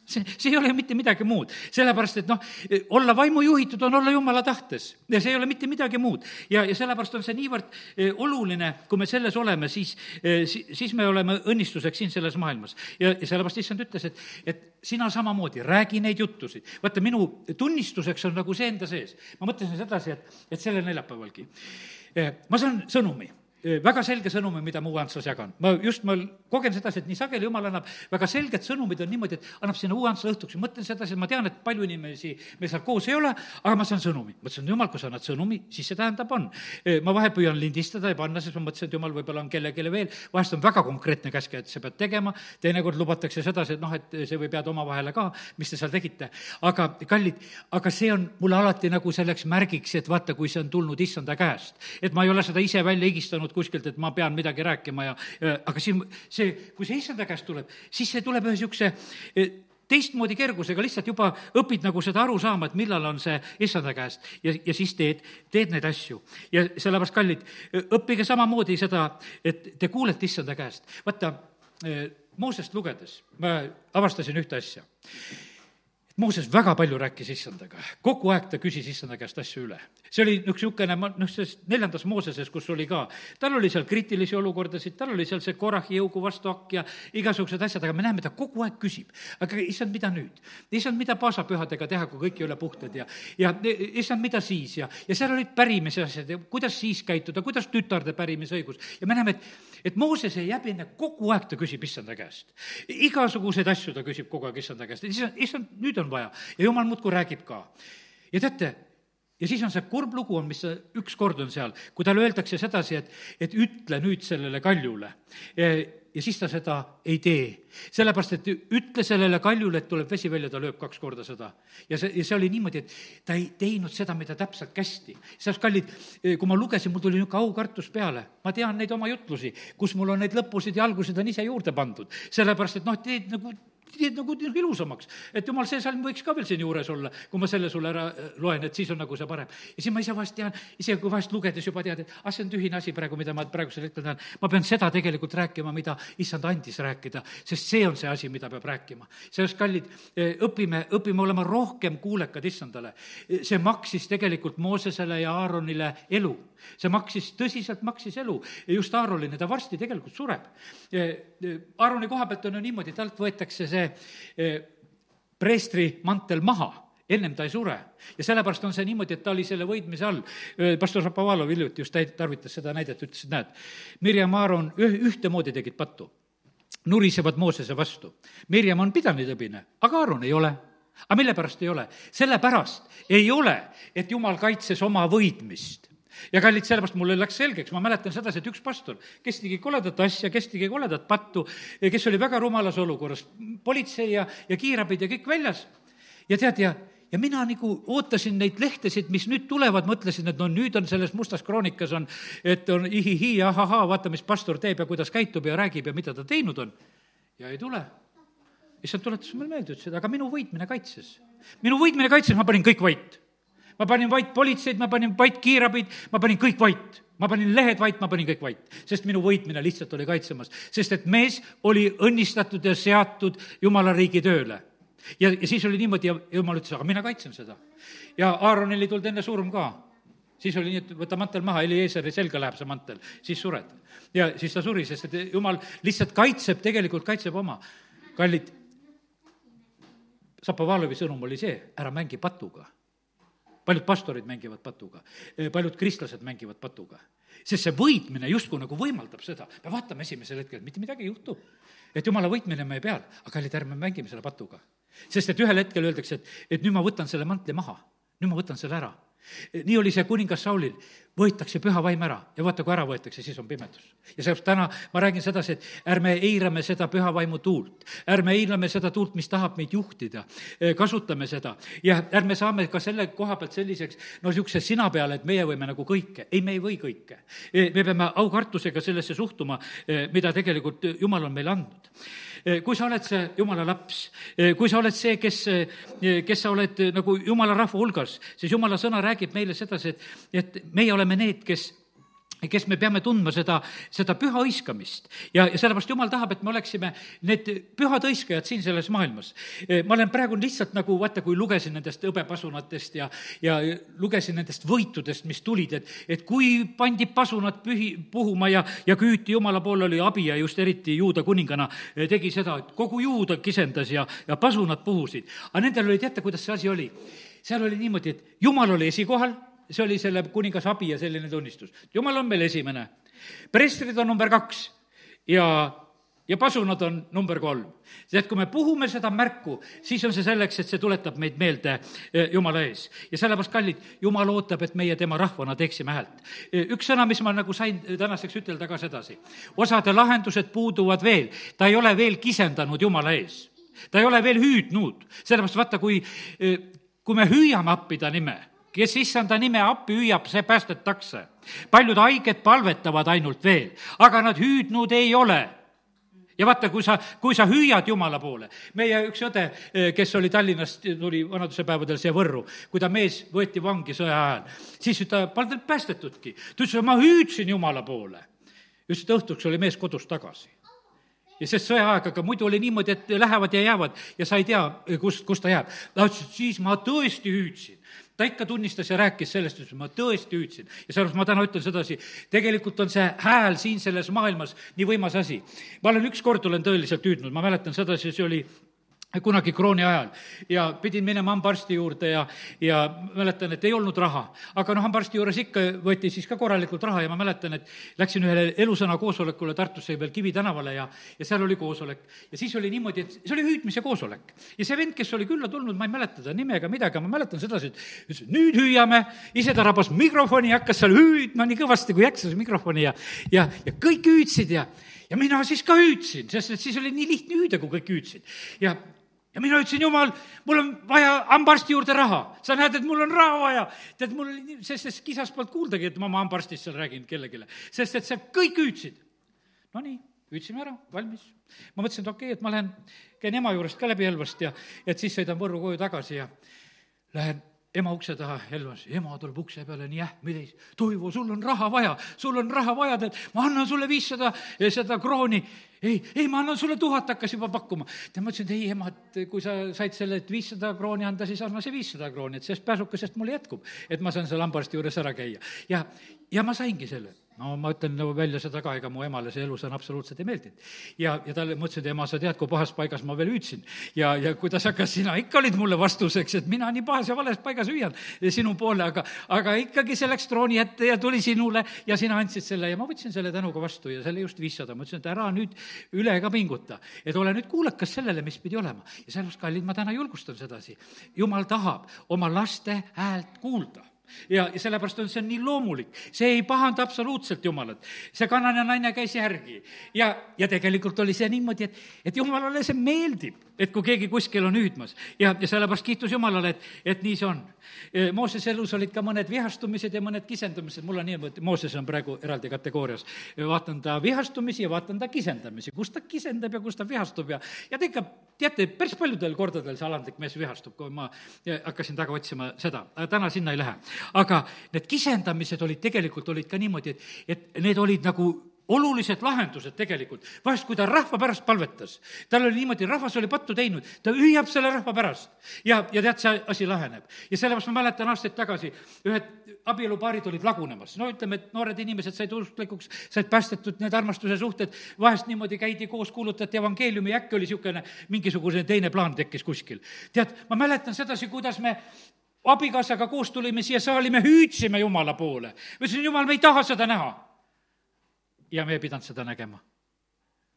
[SPEAKER 1] see, see ei ole mitte midagi muud, sellepärast et noh, olla vaimu juhitud on olla jumala tahtes ja see ei ole mitte midagi muud. ja, ja sellepärast on see niivõrd eh, oluline, kui me selles oleme, siis, eh, siis me oleme õnnistuseks siin selles maailmas. ja, ja sellepärast issand ütles, et, et sina samamoodi, räägi neid juttusid. vaata, minu tunnistuseks on nagu see enda sees. ma mõtlesin sedasi, et, et sellel neljapäevalgi eh, ma saan sõnumi väga selge sõnumi, mida ma Uuantslas jagan. ma just, ma kogen sedasi, et nii sageli Jumal annab väga selged sõnumid, on niimoodi, et annab sinna Uuantsla õhtuks ja mõtlen sedasi, et ma tean, et palju inimesi meil seal koos ei ole, aga ma saan sõnumi. mõtlesin, Jumal, kui sa annad sõnumi, siis see tähendab, on. ma vahel püüan lindistada ja panna, sest ma mõtlesin, et Jumal võib-olla on kellelegi veel, vahest on väga konkreetne käsk, et sa pead tegema, teinekord lubatakse sedasi, et noh, et see võib jääda omavahele ka, mis te seal tegite. aga kallid, aga see on mulle alati nagu selleks märgiks, et vaata, kui see on tulnud issanda käest. et ma ei ole seda ise välja higistanud, tulnud kuskilt, et ma pean midagi rääkima ja, ja aga siin see, kui see issanda käest tuleb, siis see tuleb ühe niisuguse eh, teistmoodi kergusega, lihtsalt juba õpid nagu seda aru saama, et millal on see issanda käest ja, ja siis teed, teed neid asju. ja sellepärast, kallid, õppige samamoodi seda, et te kuulete issanda käest. vaata, eh, Moosest lugedes ma avastasin ühte asja Mooses väga palju rääkis issandaga, kogu aeg ta küsis issanda käest asju üle. see oli niisugune, noh, selles neljandas Mooseses, kus oli ka, tal oli seal kriitilisi olukordasid, tal oli seal see Korahi jõugu vastuakk ja igasugused asjad, aga me näeme, ta kogu aeg küsib. aga issand, mida nüüd? issand, mida paasapühadega teha, kui kõik ei ole puhtad ja, ja issand, mida siis ja, ja seal olid pärimise asjad ja kuidas siis käituda, kuidas tütarde pärimisõigus. ja me näeme, et, et Mooses ei häbene, kogu aeg ta küsib issanda käest. igasuguseid asju ta küsib kogu aeg issanda käest, issand, issand, nüüd on vaja ja jumal muudkui räägib ka. ja teate, ja siis on see kurb lugu on, mis ükskord on seal, kui talle öeldakse sedasi, et, et ütle nüüd sellele kaljule. ja siis ta seda ei tee. sellepärast, et ütle sellele kaljule, et tuleb vesi välja, ta lööb kaks korda seda. ja see, ja see oli niimoodi, et ta ei teinud seda, mida täpselt kästi. sellepärast, kallid, kui ma lugesin, mul tuli niisugune aukartus peale. ma tean neid oma jutlusi, kus mul on neid lõpusid ja algusid on ise juurde pandud. sellepärast, et noh, teed nagu teed nagu, nagu ilusamaks. et jumal, see salm võiks ka veel siin juures olla, kui ma selle sulle ära äh, loen, et siis on nagu see parem. ja siis ma ise vahest tean, isegi kui vahest lugedes juba tead, et ah, see on tühine asi praegu, mida ma praegusel hetkel tean. ma pean seda tegelikult rääkima, mida issand andis rääkida, sest see on see asi, mida peab rääkima. sellest, kallid, äh, õpime, õpime olema rohkem kuulekad issandale. see maksis tegelikult Moosesele ja Aaronile elu. see maksis, tõsiselt maksis elu. just Aaronile, ta varsti tegelikult sureb. Äh, Aaroni koha pealt on ju niimoodi, talt võetakse see see eh, preestri mantel maha ennem ta ei sure. ja sellepärast on see niimoodi, et ta oli selle võidmise all. Eh, pastor Šapovalov hiljuti just tarvitas seda näidet, ütles, et näed, Mirjam Aaron üh-, ühtemoodi tegid pattu. nurisevad Moosese vastu. Mirjam on pidanud hõbine, aga Aaron ei ole aga mille pärast ei ole? sellepärast ei ole, et jumal kaitses oma võidmist ja kallid, sellepärast mulle läks selgeks, ma mäletan sedasi, et üks pastor, kes tegi koledat asja, kes tegi koledat pattu, kes oli väga rumalas olukorras, politsei ja, ja kiirabid ja kõik väljas. ja tead, ja, ja mina nagu ootasin neid lehtesid, mis nüüd tulevad, mõtlesin, et no nüüd on selles mustas kroonikas on, et on ihihi ja ahahaa, vaata, mis pastor teeb ja kuidas käitub ja räägib ja mida ta teinud on. ja ei tule. issand tuletas mulle meelde, ütles, et aga minu võitmine kaitses. minu võitmine kaitses, ma panin kõik vait ma panin vait politseid, ma panin vait kiirabid, ma panin kõik vait. ma panin lehed vait, ma panin kõik vait, sest minu võitmine lihtsalt oli kaitsemas, sest et mees oli õnnistatud ja seatud Jumala riigi tööle. ja, ja siis oli niimoodi ja Jumal ütles, aga mina kaitsen seda. ja Aaronil ei tulnud enne surm ka siis oli nii, et võta mantel maha, Elieiseri selga läheb see mantel, siis sured. ja siis ta suri, sest et jumal lihtsalt kaitseb, tegelikult kaitseb oma. kallid, Zapovalovi sõnum oli see, ära mängi patuga paljud pastorid mängivad patuga, paljud kristlased mängivad patuga. sest see võitmine justkui nagu võimaldab seda, me vaatame esimesel hetkel, mitte midagi ei juhtu. et jumala võitmine on meie peal, aga kallid, ärme mängime selle patuga. sest et ühel hetkel öeldakse, et, et nüüd ma võtan selle mantli maha, nüüd ma võtan selle ära nii oli see kuningas Saulil, võetakse püha vaim ära ja vaata, kui ära võetakse, siis on pimedus. ja sellepärast täna ma räägin sedasi, et ärme eirame seda püha vaimu tuult, ärme eirame seda tuult, mis tahab meid juhtida, kasutame seda. Ja ärme saame ka selle koha pealt selliseks, no niisuguse sina peale, et meie võime nagu kõike, ei, me ei või kõike. me peame aukartusega sellesse suhtuma, mida tegelikult Jumal on meile andnud. Eh, kui sa oled see jumala laps, eh, kui sa oled see, kes, eh, kes sa oled nagu jumala rahva hulgas, siis jumala sõna räägib meile sedasi, et, et meie oleme need, kes kes me peame tundma seda, seda püha hõiskamist. ja, ja sellepärast Jumal tahab, et me oleksime need pühad hõiskajad siin selles maailmas. E, ma olen praegu lihtsalt nagu, vaata, kui lugesin nendest hõbepasunatest ja, ja lugesin nendest võitudest, mis tulid, et, et kui pandi pasunad pühi, puhuma ja, ja küüti Jumala poole, oli abi ja just eriti juuda kuningana e, tegi seda, et kogu juuda kisendas ja, ja pasunad puhusid. aga nendel oli, teate, kuidas see asi oli? seal oli niimoodi, et Jumal oli esikohal see oli selle kuningas abi ja selline tunnistus. jumal on meil esimene, prestrid on number kaks ja, ja pasunad on number kolm. et kui me puhume seda märku, siis on see selleks, et see tuletab meid meelde eh, Jumala ees. ja sellepärast, kallid, Jumal ootab, et meie tema rahvana teeksime häält. Eh, üks sõna, mis ma nagu sain tänaseks ütelda ka sedasi. osade lahendused puuduvad veel, ta ei ole veel kisendanud Jumala ees ta ei ole veel hüüdnud, sellepärast vaata, kui, eh, kui me hüüame appi ta nime kes issanda nime appi hüüab, see päästetakse. paljud haiged palvetavad ainult veel, aga nad hüüdnud ei ole ja vaata, kui sa, kui sa hüüad Jumala poole, meie üks õde, kes oli Tallinnast, tuli vanadusepäevadel siia Võrru, kui ta mees võeti vangi sõja ajal, siis ta polnud päästetudki. ta ütles, ma hüüdsin Jumala poole. just õhtuks oli mees kodus tagasi ja sest sõjaaeg, aga muidu oli niimoodi, et lähevad ja jäävad ja sa ei tea, kust, kust ta jääb. ta ütles, et siis ma tõesti hüüdsin ta ikka tunnistas ja rääkis sellest, ütles, ma tõesti hüüdsin. ja sellepärast ma täna ütlen sedasi, tegelikult on see hääl siin selles maailmas nii võimas asi. ma olen ükskord olen tõeliselt hüüdnud, ma mäletan sedasi, see oli kunagi krooni ajal ja pidin minema hambaarsti juurde ja, ja mäletan, et ei olnud raha. aga noh, hambaarsti juures ikka võeti siis ka korralikult raha ja ma mäletan, et läksin ühele elusõna koosolekule Tartusse peal Kivi tänavale ja, ja seal oli koosolek. ja siis oli niimoodi, et see oli hüüdmise koosolek. ja see vend, kes oli külla tulnud, ma ei mäleta ta nime ega midagi, ma mäletan sedasi, et ütles, nüüd hüüame, ise ta rabas mikrofoni ja hakkas seal hüüdma nii kõvasti, kui jaksas mikrofoni ja, ja, ja kõik hüüdsid ja ja mina siis ka hüüdsin, sest et siis oli nii lihtne hüüda, kui kõik hüüdsid. ja ja mina ütlesin, jumal, mul on vaja hambaarsti juurde raha. sa näed, et mul on raha vaja. tead, mul oli sest, sest kisast polnud kuuldagi, et ma oma hambaarstist seal räägin kellelegi. sest et see, kõik hüüdsid. Nonii, hüüdsime ära, valmis. ma mõtlesin, et okei okay,, et ma lähen, käin ema juurest ka läbi Elvast ja, et siis sõidan Võrru koju tagasi ja lähen ema ukse taha Elvas, ema tuleb ukse peale nii ähmides, Toivo, sul on raha vaja, sul on raha vaja, tead, ma annan sulle viissada seda krooni. Ei, ei, ma annan sulle tuhat, hakkas juba pakkuma. tead, ma ütlesin, et ei, ema, et kui sa said selle, et viissada krooni anda, siis anna see viissada krooni, et sellest pääsukesest mul jätkub, et ma saan seal hambaarsti juures ära käia. ja, ja ma saingi selle no ma ütlen nagu välja seda ka, ega mu emale see elus on absoluutselt ei meeldinud. ja, ja talle, ma ütlesin, et ema, sa tead, kui pahas paigas ma veel hüüdsin. ja, ja kuidas hakkas, sina ikka olid mulle vastuseks, et mina nii pahas ja vales paigas hüüan sinu poole, aga, aga ikkagi see läks trooni ette ja tuli sinule ja sina andsid selle ja ma võtsin selle tänuga vastu ja selle just viissada. ma ütlesin, et ära nüüd üle ka pinguta, et ole nüüd kuulekas sellele, mis pidi olema. ja sellepärast, kallid, ma täna julgustan sedasi. jumal tahab oma laste häält kuulda ja, ja sellepärast on see nii loomulik, see ei pahanda absoluutselt Jumalat. see kanane naine käis järgi. Ja, ja tegelikult oli see niimoodi, et, et Jumalale see meeldib, et kui keegi kuskil on hüüdmas. Ja, ja sellepärast kiitus Jumalale, et, et nii see on. Moosese elus olid ka mõned vihastumised ja mõned kisendumised, mul on niimoodi, Mooses on praegu eraldi kategoorias. vaatan ta vihastumisi ja vaatan ta kisendamisi, kus ta kisendab ja kus ta vihastub ja, ja ta ikka, teate, päris paljudel kordadel see alandlik mees vihastub, kui ma hakkasin taga otsima seda, täna sinna ei lähe aga need kisendamised olid tegelikult, olid ka niimoodi, et, et need olid nagu olulised lahendused tegelikult. vahest, kui ta rahva pärast palvetas, tal oli niimoodi, rahvas oli pattu teinud, ta hüüab selle rahva pärast. ja, ja tead, see asi laheneb. ja sellepärast ma mäletan aastaid tagasi, ühed abielupaarid olid lagunemas. no ütleme, et noored inimesed said usklikuks, said päästetud, need armastuse suhted, vahest niimoodi käidi koos, kuulutati evangeeliumi ja äkki oli niisugune mingisugune teine plaan tekkis kuskil. tead, ma mäletan sedasi, kuidas me abikaasaga koos tulime siia saali, me hüüdsime Jumala poole. ma ütlesin, Jumal, me ei taha seda näha. ja me ei pidanud seda nägema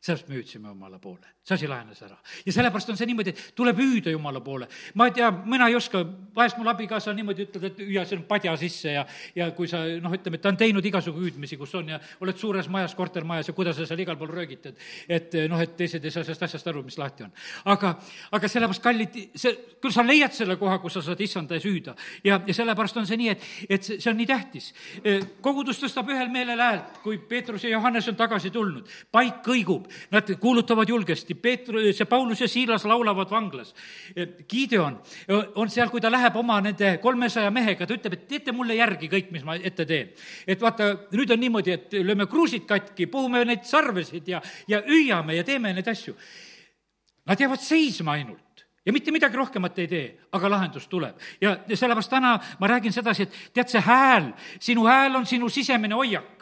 [SPEAKER 1] sellest me hüüdsime Jumala poole, see asi lahenes ära. ja sellepärast on see niimoodi, et tuleb hüüda Jumala poole. ma ei tea, mina ei oska, vahest mul abikaasa niimoodi ütleb, et hüüa siin padja sisse ja, ja kui sa noh, ütleme, et ta on teinud igasugu hüüdmisi, kus on ja oled suures majas, kortermajas ja kuidas sa seal igal pool röögid, et et noh, et teised ei saa sellest asjast aru, mis lahti on. aga, aga sellepärast, kallid, see, küll sa leiad selle koha, kus sa saad issanda ees hüüda. ja, ja sellepärast on see nii, et, et see, see on nii tähtis. kogudus tõstab ühel meelel häält, kui Peetrus ja Johannes on tagasi tulnud, paik kõigub, Nad kuulutavad julgesti, Peetru, see Paulus ja Siilas laulavad vanglas. Gideon on seal, kui ta läheb oma nende kolmesaja mehega, ta ütleb, et teete mulle järgi kõik, mis ma ette teen. et vaata, nüüd on niimoodi, et lööme kruusid katki, puhume neid sarvesid ja, ja hüüame ja teeme neid asju. Nad jäävad seisma ainult ja mitte midagi rohkemat ei tee, aga lahendus tuleb. ja, ja sellepärast täna ma räägin sedasi, et tead, see hääl, sinu hääl on sinu sisemine hoiak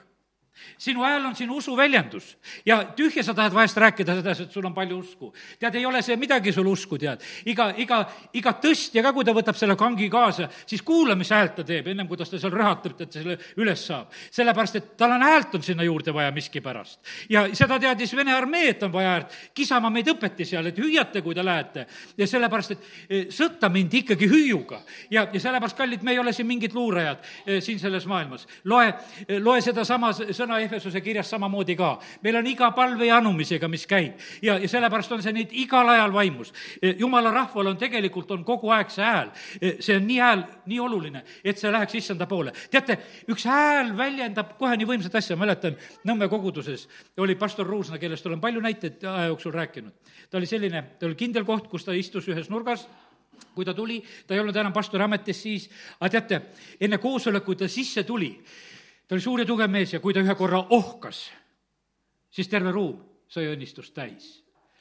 [SPEAKER 1] sinu hääl on sinu usu väljendus ja tühja sa tahad vahest rääkida sedasi, et sul on palju usku. tead, ei ole see midagi sul usku, tead. iga, iga, iga tõstja ka, kui ta võtab selle kangi kaasa, siis kuula, mis häält ta teeb, ennem kui ta seda seal rõhatab, et selle üles saab. sellepärast, et tal on häält on sinna juurde vaja miskipärast. ja seda teadis Vene armee, et on vaja häält. Kisamaa meid õpeti seal, et hüüate, kui te lähete. ja sellepärast, et e, sõtta mindi ikkagi hüüuga. ja, ja sellepärast, kallid, me ei ole siin mingid luurajad e, siin selles maailmas. loe, e, loe sedasama sõna Ehvesuse kirjas samamoodi ka. meil on iga palve ja anumisega, mis käib. ja, ja sellepärast on see nüüd igal ajal vaimus. E, jumala rahval on tegelikult, on kogu aeg see hääl. E, see on nii hääl, nii oluline, et see läheks issanda poole. teate, üks hääl väljendab kohe nii võimsat asja, mäletan Nõmme koguduses oli pastor Ruusna, kellest olen palju näiteid aja jooksul rääkinud. ta oli selline, ta oli kindel koht, kus ta istus ühes nurgas kui ta tuli, ta ei olnud enam pastori ametis siis, aga teate, enne koosolekut ta sisse tuli ta oli suur ja tugev mees ja kui ta ühe korra ohkas, siis terve ruum sai õnnistust täis.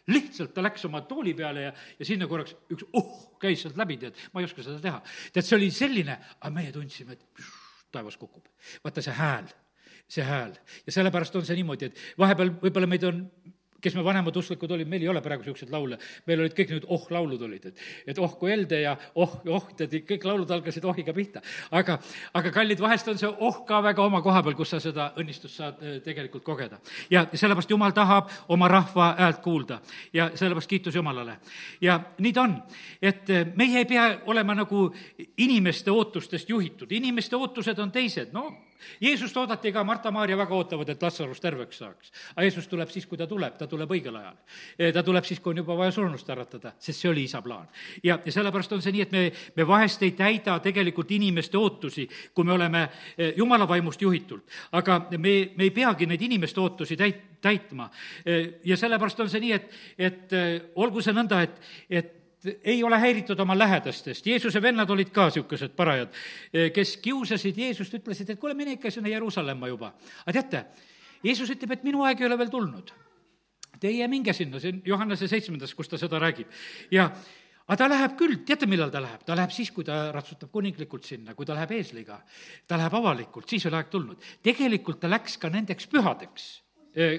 [SPEAKER 1] lihtsalt ta läks oma tooli peale ja, ja sinna korraks üks oh käis sealt läbi, tead, ma ei oska seda teha. tead, see oli selline, aga meie tundsime, et taevas kukub. vaata see hääl, see hääl ja sellepärast on see niimoodi, et vahepeal võib-olla meid on kes me vanemad usklikud olid, meil ei ole praegu niisuguseid laule, meil olid kõik need oh-laulud olid, et, et oh kui elde ja oh, oh, tead, kõik laulud algasid ohiga pihta. aga, aga kallid, vahest on see oh ka väga oma koha peal, kus sa seda õnnistust saad äh, tegelikult kogeda. ja sellepärast Jumal tahab oma rahva häält kuulda ja sellepärast kiitus Jumalale. ja nii ta on, et äh, meie ei pea olema nagu inimeste ootustest juhitud, inimeste ootused on teised, no Jeesust oodati ka, Marta-Maarja väga ootavad, et Lazarus terveks saaks. aga Jeesus tuleb siis, kui ta tuleb, ta tuleb õigel ajal. E, ta tuleb siis, kui on juba vaja surnust äratada, sest see oli isa plaan. ja, ja sellepärast on see nii, et me, me vahest ei täida tegelikult inimeste ootusi, kui me oleme e, jumala vaimust juhitult. aga me, me ei peagi neid inimeste ootusi täit-, täitma. E, ja sellepärast on see nii, et, et olgu see nõnda, et, et ei ole häiritud oma lähedastest, Jeesuse vennad olid ka niisugused parajad, kes kiusasid Jeesust, ütlesid, et kuule, mine ikka sinna Jeruusalemma juba. aga teate, Jeesus ütleb, et minu aeg ei ole veel tulnud. Teie minge sinna, see on Johannese seitsmendas, kus ta seda räägib. ja aga ta läheb küll, teate, millal ta läheb? ta läheb siis, kui ta ratsutab kuninglikult sinna, kui ta läheb eesliga. ta läheb avalikult, siis oli aeg tulnud. tegelikult ta läks ka nendeks pühadeks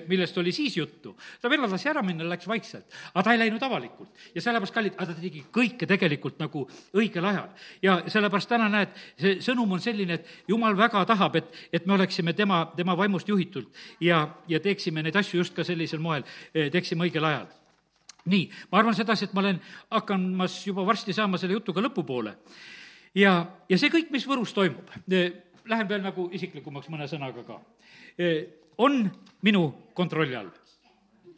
[SPEAKER 1] millest oli siis juttu. ta lasi ära minna, läks vaikselt, aga ta ei läinud avalikult. ja sellepärast, kallid, aga ta tegi kõike tegelikult nagu õigel ajal. ja sellepärast täna näed, see sõnum on selline, et jumal väga tahab, et, et me oleksime tema, tema vaimust juhitult ja, ja teeksime neid asju just ka sellisel moel, teeksime õigel ajal nii, ma arvan sedasi, et ma olen hakkamas juba varsti saama selle jutuga lõpupoole. ja, ja see kõik, mis Võrus toimub, lähen veel nagu isiklikumaks mõne sõnaga ka on minu kontrolli all.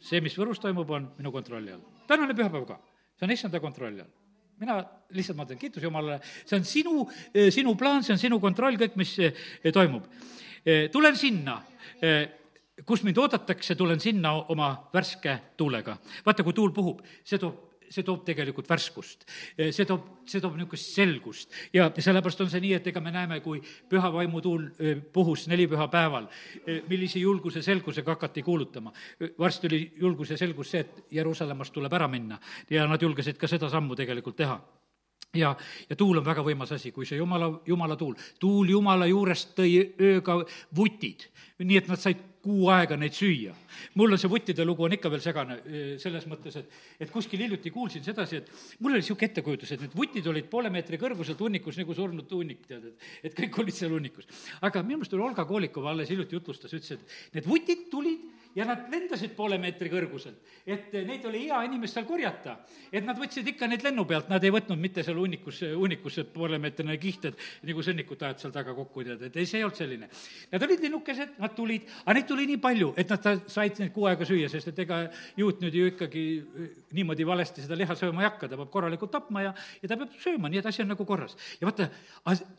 [SPEAKER 1] see, mis Võrus toimub, on minu kontrolli all. tänane pühapäev ka, see on issanda kontrolli all mina lihtsalt ma teen kiitus Jumalale, see on sinu, sinu plaan, see on sinu kontroll, kõik, mis eh, toimub. Eh, tulen sinna, eh, kus mind oodatakse, tulen sinna oma värske tuulega. vaata, kui tuul puhub, see toob see toob tegelikult värskust. see toob, see toob niisugust selgust. Ja sellepärast on see nii, et ega me näeme, kui püha vaimutuul puhus nelipüha päeval, millise julguse selgusega hakati kuulutama. varsti oli julgus ja selgus see, et Jeruusalemmast tuleb ära minna. Ja nad julgesid ka seda sammu tegelikult teha. Ja, ja tuul on väga võimas asi, kui see jumala, jumala tuul, tuul jumala juurest tõi ööga vutid, nii et nad said kuu aega neid süüa. mul on see vuttide lugu on ikka veel segane selles mõttes, et, et kuskil hiljuti kuulsin sedasi, et mul oli niisugune ettekujutus, et need vutid olid poole meetri kõrguselt hunnikus nagu surnud hunnik, tead, et, et kõik olid seal hunnikus. aga minu meelest oli Olga Kolikova alles hiljuti jutlustas, ütles, et need vutid tulid ja nad lendasid poole meetri kõrguselt. et neid oli hea inimest seal korjata. et nad võtsid ikka neid lennu pealt, nad ei võtnud mitte seal hunnikus, hunnikusse poolemeetrine kiht, et nagu sõnnikut ajad seal taga kokku, tead, et ei, see ei olnud selline. Nad olid linnukesed, nad tulid, aga neid tuli nii palju, et nad said neid kuu aega süüa, sest et ega juut nüüd ju ikkagi eh, niimoodi valesti seda liha sööma ei hakka, ta peab korralikult tapma ja, ja ta peab sööma, nii et asi on nagu korras. ja vaata,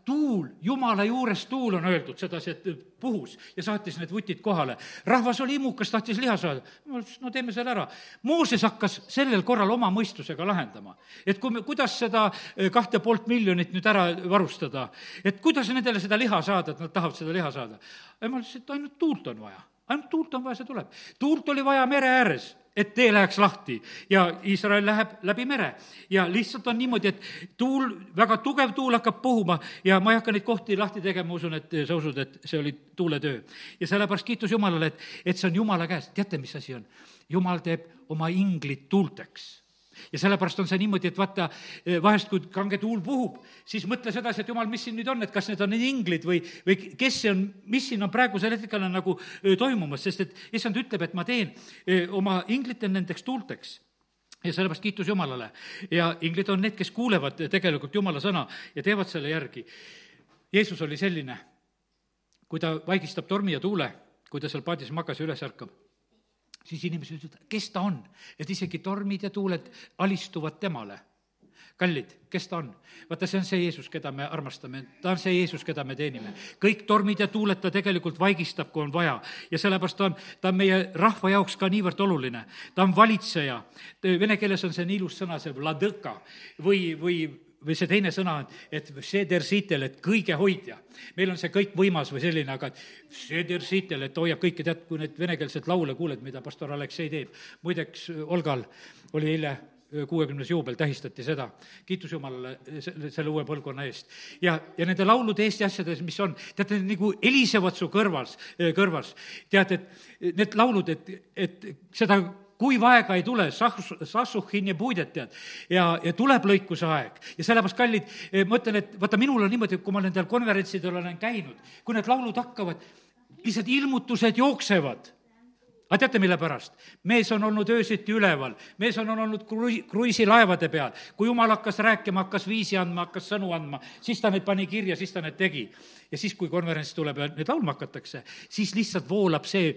[SPEAKER 1] tuul, jumala juures tuul on öeldud sedasi, et puhus ja saatis need vutid kohale. rahvas oli imukas, tahtis liha saada. ma ütlesin, no teeme selle ära. Mooses hakkas sellel korral oma mõistusega lahendama. et kui me, kuidas seda eh, kahte poolt miljonit nüüd ära varustada, et kuidas nendele seda liha saada, et nad tahavad seda liha saada. ja ma ütlesin, et ainult tuult on vaja ainult tuult on vaja, see tuleb. tuult oli vaja mere ääres et tee läheks lahti ja Iisrael läheb läbi mere. ja lihtsalt on niimoodi, et tuul, väga tugev tuul hakkab puhuma ja ma ei hakka neid kohti lahti tegema, ma usun, et sa usud, et see oli tuuletöö. ja sellepärast kiitus Jumalale, et, et see on Jumala käes, teate, mis asi on? Jumal teeb oma inglid tuulteks ja sellepärast on see niimoodi, et vaata, eh, vahest, kui kange tuul puhub, siis mõtle sedasi, et jumal, mis siin nüüd on, et kas need on inglid või, või kes see on, mis siin on praegusel hetkel on nagu eh, toimumas, sest et issand ütleb, et ma teen eh, oma inglite nendeks tuulteks ja sellepärast kiitus Jumalale. ja inglid on need, kes kuulevad tegelikult Jumala sõna ja teevad selle järgi. Jeesus oli selline, kui ta vaigistab tormi ja tuule, kui ta seal paadis magas ja üles ärkab siis inimesed ütlevad, kes ta on, et isegi tormid ja tuuled alistuvad temale kallid, kes ta on? vaata, see on see Jeesus, keda me armastame, ta on see Jeesus, keda me teenime. kõik tormid ja tuuled ta tegelikult vaigistab, kui on vaja. ja sellepärast ta on, ta on meie rahva jaoks ka niivõrd oluline. ta on valitseja, vene keeles on see nii ilus sõna, see vladõka või, või või see teine sõna, et seder sitel, et kõige hoidja. meil on see kõik võimas või selline, aga et seder sitel, et hoiab kõike, tead, kui neid venekeelseid laule kuuled, mida pastor Aleksei teeb. muideks, Olgal oli eile kuuekümnes juubel, tähistati seda. kiitus Jumalale selle, selle uue põlvkonna eest. ja, ja nende laulude eest ja asjades, mis on, teate, nagu helisevad su kõrvas, kõrvas. tead, et need laulud, et, et seda kuiva aega ei tule, sahh-, sassuhin ja puidet, tead. ja, ja tuleb lõikuse aeg. ja sellepärast, kallid, eh, ma ütlen, et vaata, minul on niimoodi, kui ma nendel konverentsidel olen käinud, kui need laulud hakkavad, lihtsalt ilmutused jooksevad aga teate, mille pärast? mees on olnud öösiti üleval, mees on olnud krui-, kruiisilaevade peal. kui jumal hakkas rääkima, hakkas viisi andma, hakkas sõnu andma, siis ta neid pani kirja, siis ta need tegi. ja siis, kui konverents tuleb ja neid laulma hakatakse, siis lihtsalt voolab see,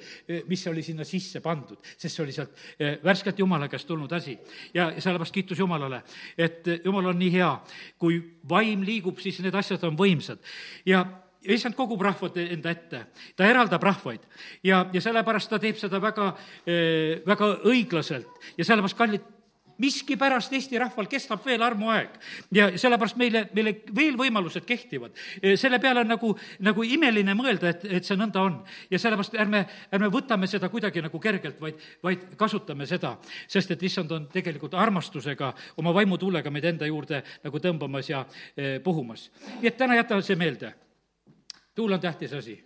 [SPEAKER 1] mis oli sinna sisse pandud, sest see oli sealt eh, värskelt Jumala käest tulnud asi. ja, ja sellepärast kiitus Jumalale, et Jumal on nii hea, kui vaim liigub, siis need asjad on võimsad. ja issand kogub rahvad enda ette, ta eraldab rahvaid ja, ja sellepärast ta teeb seda väga, eh, väga õiglaselt ja sellepärast, kallid, miskipärast Eesti rahval kestab veel armuaeg ja sellepärast meile, meile veel võimalused kehtivad. selle peale on nagu, nagu imeline mõelda, et, et see nõnda on. ja sellepärast ärme, ärme võtame seda kuidagi nagu kergelt, vaid, vaid kasutame seda, sest et issand on tegelikult armastusega, oma vaimutuulega meid enda juurde nagu tõmbamas ja eh, puhumas. nii et täna jäta see meelde. Tuul on tähtis asi,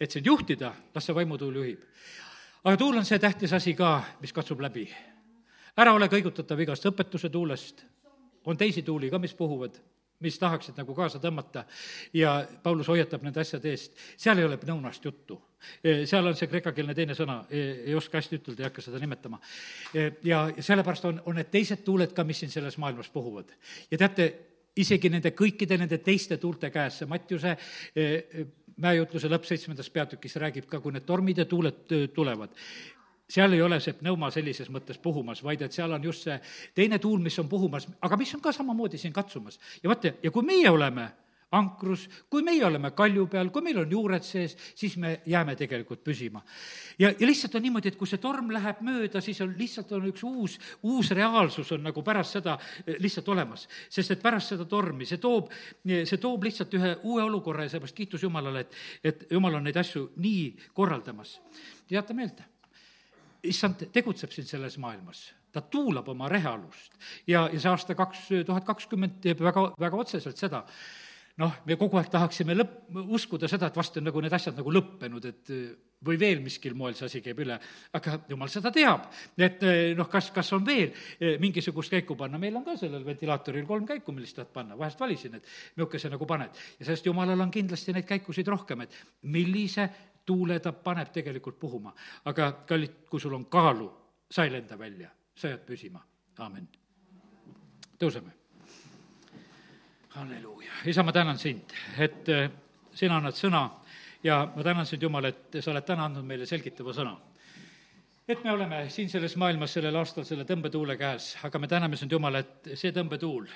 [SPEAKER 1] et sind juhtida, las see vaimutuul juhib. aga tuul on see tähtis asi ka, mis katsub läbi ära ole kõigutatav igast õpetuse tuulest, on teisi tuuli ka, mis puhuvad, mis tahaksid nagu kaasa tõmmata ja Paulus hoiatab nende asjade eest, seal ei ole pneunast juttu. E, seal on see kreekakeelne teine sõna, e, ei oska hästi ütelda, ei hakka seda nimetama. E, ja sellepärast on, on need teised tuuled ka, mis siin selles maailmas puhuvad. ja teate, isegi nende kõikide nende teiste tuulte käes, see Mattiuse mäejutluse lõpp seitsmendas peatükis räägib ka, kui need tormid ja tuuled tulevad, seal ei ole see pneuma sellises mõttes puhumas, vaid et seal on just see teine tuul, mis on puhumas, aga mis on ka samamoodi siin katsumas. ja vaata, ja kui meie oleme ankrus, kui meie oleme kalju peal, kui meil on juured sees, siis me jääme tegelikult püsima. ja, ja lihtsalt on niimoodi, et kui see torm läheb mööda, siis on lihtsalt on üks uus, uus reaalsus on nagu pärast seda eh, lihtsalt olemas. sest et pärast seda tormi, see toob, see toob lihtsalt ühe uue olukorra ja seepärast kiitus Jumalale, et, et Jumal on neid asju nii korraldamas. jäta meelde issand tegutseb siin selles maailmas ta tuulab oma rehealust ja, ja see aasta kaks tuhat kakskümmend teeb väga, väga otseselt seda, noh, me kogu aeg tahaksime lõpp, uskuda seda, et vast on nagu need asjad nagu lõppenud, et või veel miskil moel see asi käib üle, aga jumal seda teab. et noh, kas, kas on veel mingisugust käiku panna, meil on ka sellel ventilaatoril kolm käiku, millist tahad panna, vahest valisin, et milline nagu paned. ja sellest jumalal on kindlasti neid käikusid rohkem, et millise tuule ta paneb tegelikult puhuma. aga kallid, kui sul on kaalu, sa ei lenda välja, sa jääd püsima, aamen. tõuseme. Halleluuja, isa, ma tänan sind, et äh, sina annad sõna ja ma tänan sind, Jumal, et sa oled täna andnud meile selgitava sõna et me oleme siin selles maailmas sellel aastal selle tõmbetuule käes, aga me täname sind, Jumal, et see tõmbetuul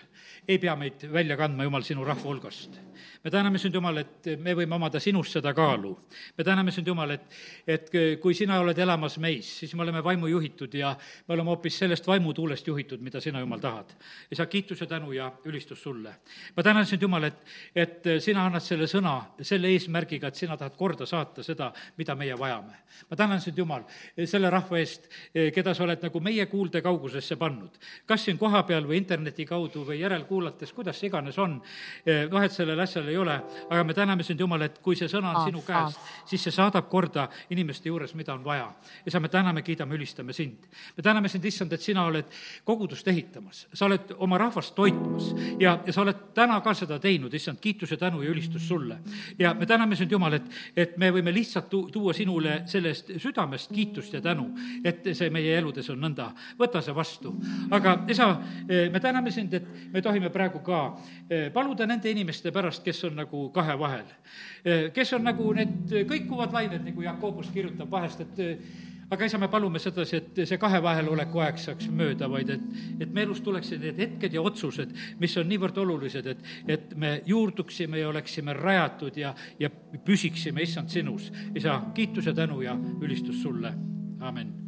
[SPEAKER 1] ei pea meid välja kandma, Jumal, sinu rahva hulgast. me täname sind, Jumal, et me võime omada sinust seda kaalu. me täname sind, Jumal, et, et kui sina oled elamas meis, siis me oleme vaimu juhitud ja me oleme hoopis sellest vaimutuulest juhitud, mida sina, Jumal, tahad. isa, kiitus ja tänu ja ülistus sulle. ma tänan sind, Jumal, et, et sina annad selle sõna selle eesmärgiga, et sina tahad korda saata seda, mida meie vajame. ma tänan sind, Jumal, selle rahva rahva eest, eh, keda sa oled nagu meie kuulde kaugusesse pannud. kas siin kohapeal või interneti kaudu või järelkuulates, kuidas see iganes on, eh, vahet sellel asjal ei ole, aga me täname sind, Jumal, et kui see sõna on sinu käest, siis see saadab korda inimeste juures, mida on vaja. ja sa, me täname, kiidame, ülistame sind. me täname sind, issand, et sina oled kogudust ehitamas, sa oled oma rahvast toitmas ja, ja sa oled täna ka seda teinud, issand, kiitus ja tänu ja ülistus sulle. ja me täname sind, Jumal, et, et me võime lihtsalt tu-, tuua sinule sellest südamest kiitust ja tänu et see meie eludes on nõnda. võta see vastu. aga isa, eh, me täname sind, et me tohime praegu ka eh, paluda nende inimeste pärast, kes on nagu kahe vahel. Eh, kes on nagu need kõikuvad lained, nagu Jakobus kirjutab vahest, et aga isa, me palume sedasi, et see kahe vaheloleku aeg saaks mööda, vaid et, et me elus tuleksid need hetked ja otsused, mis on niivõrd olulised, et, et me juurduksime ja oleksime rajatud ja, ja püsiksime, issand, sinus. isa, kiitus ja tänu ja ülistus sulle Amen.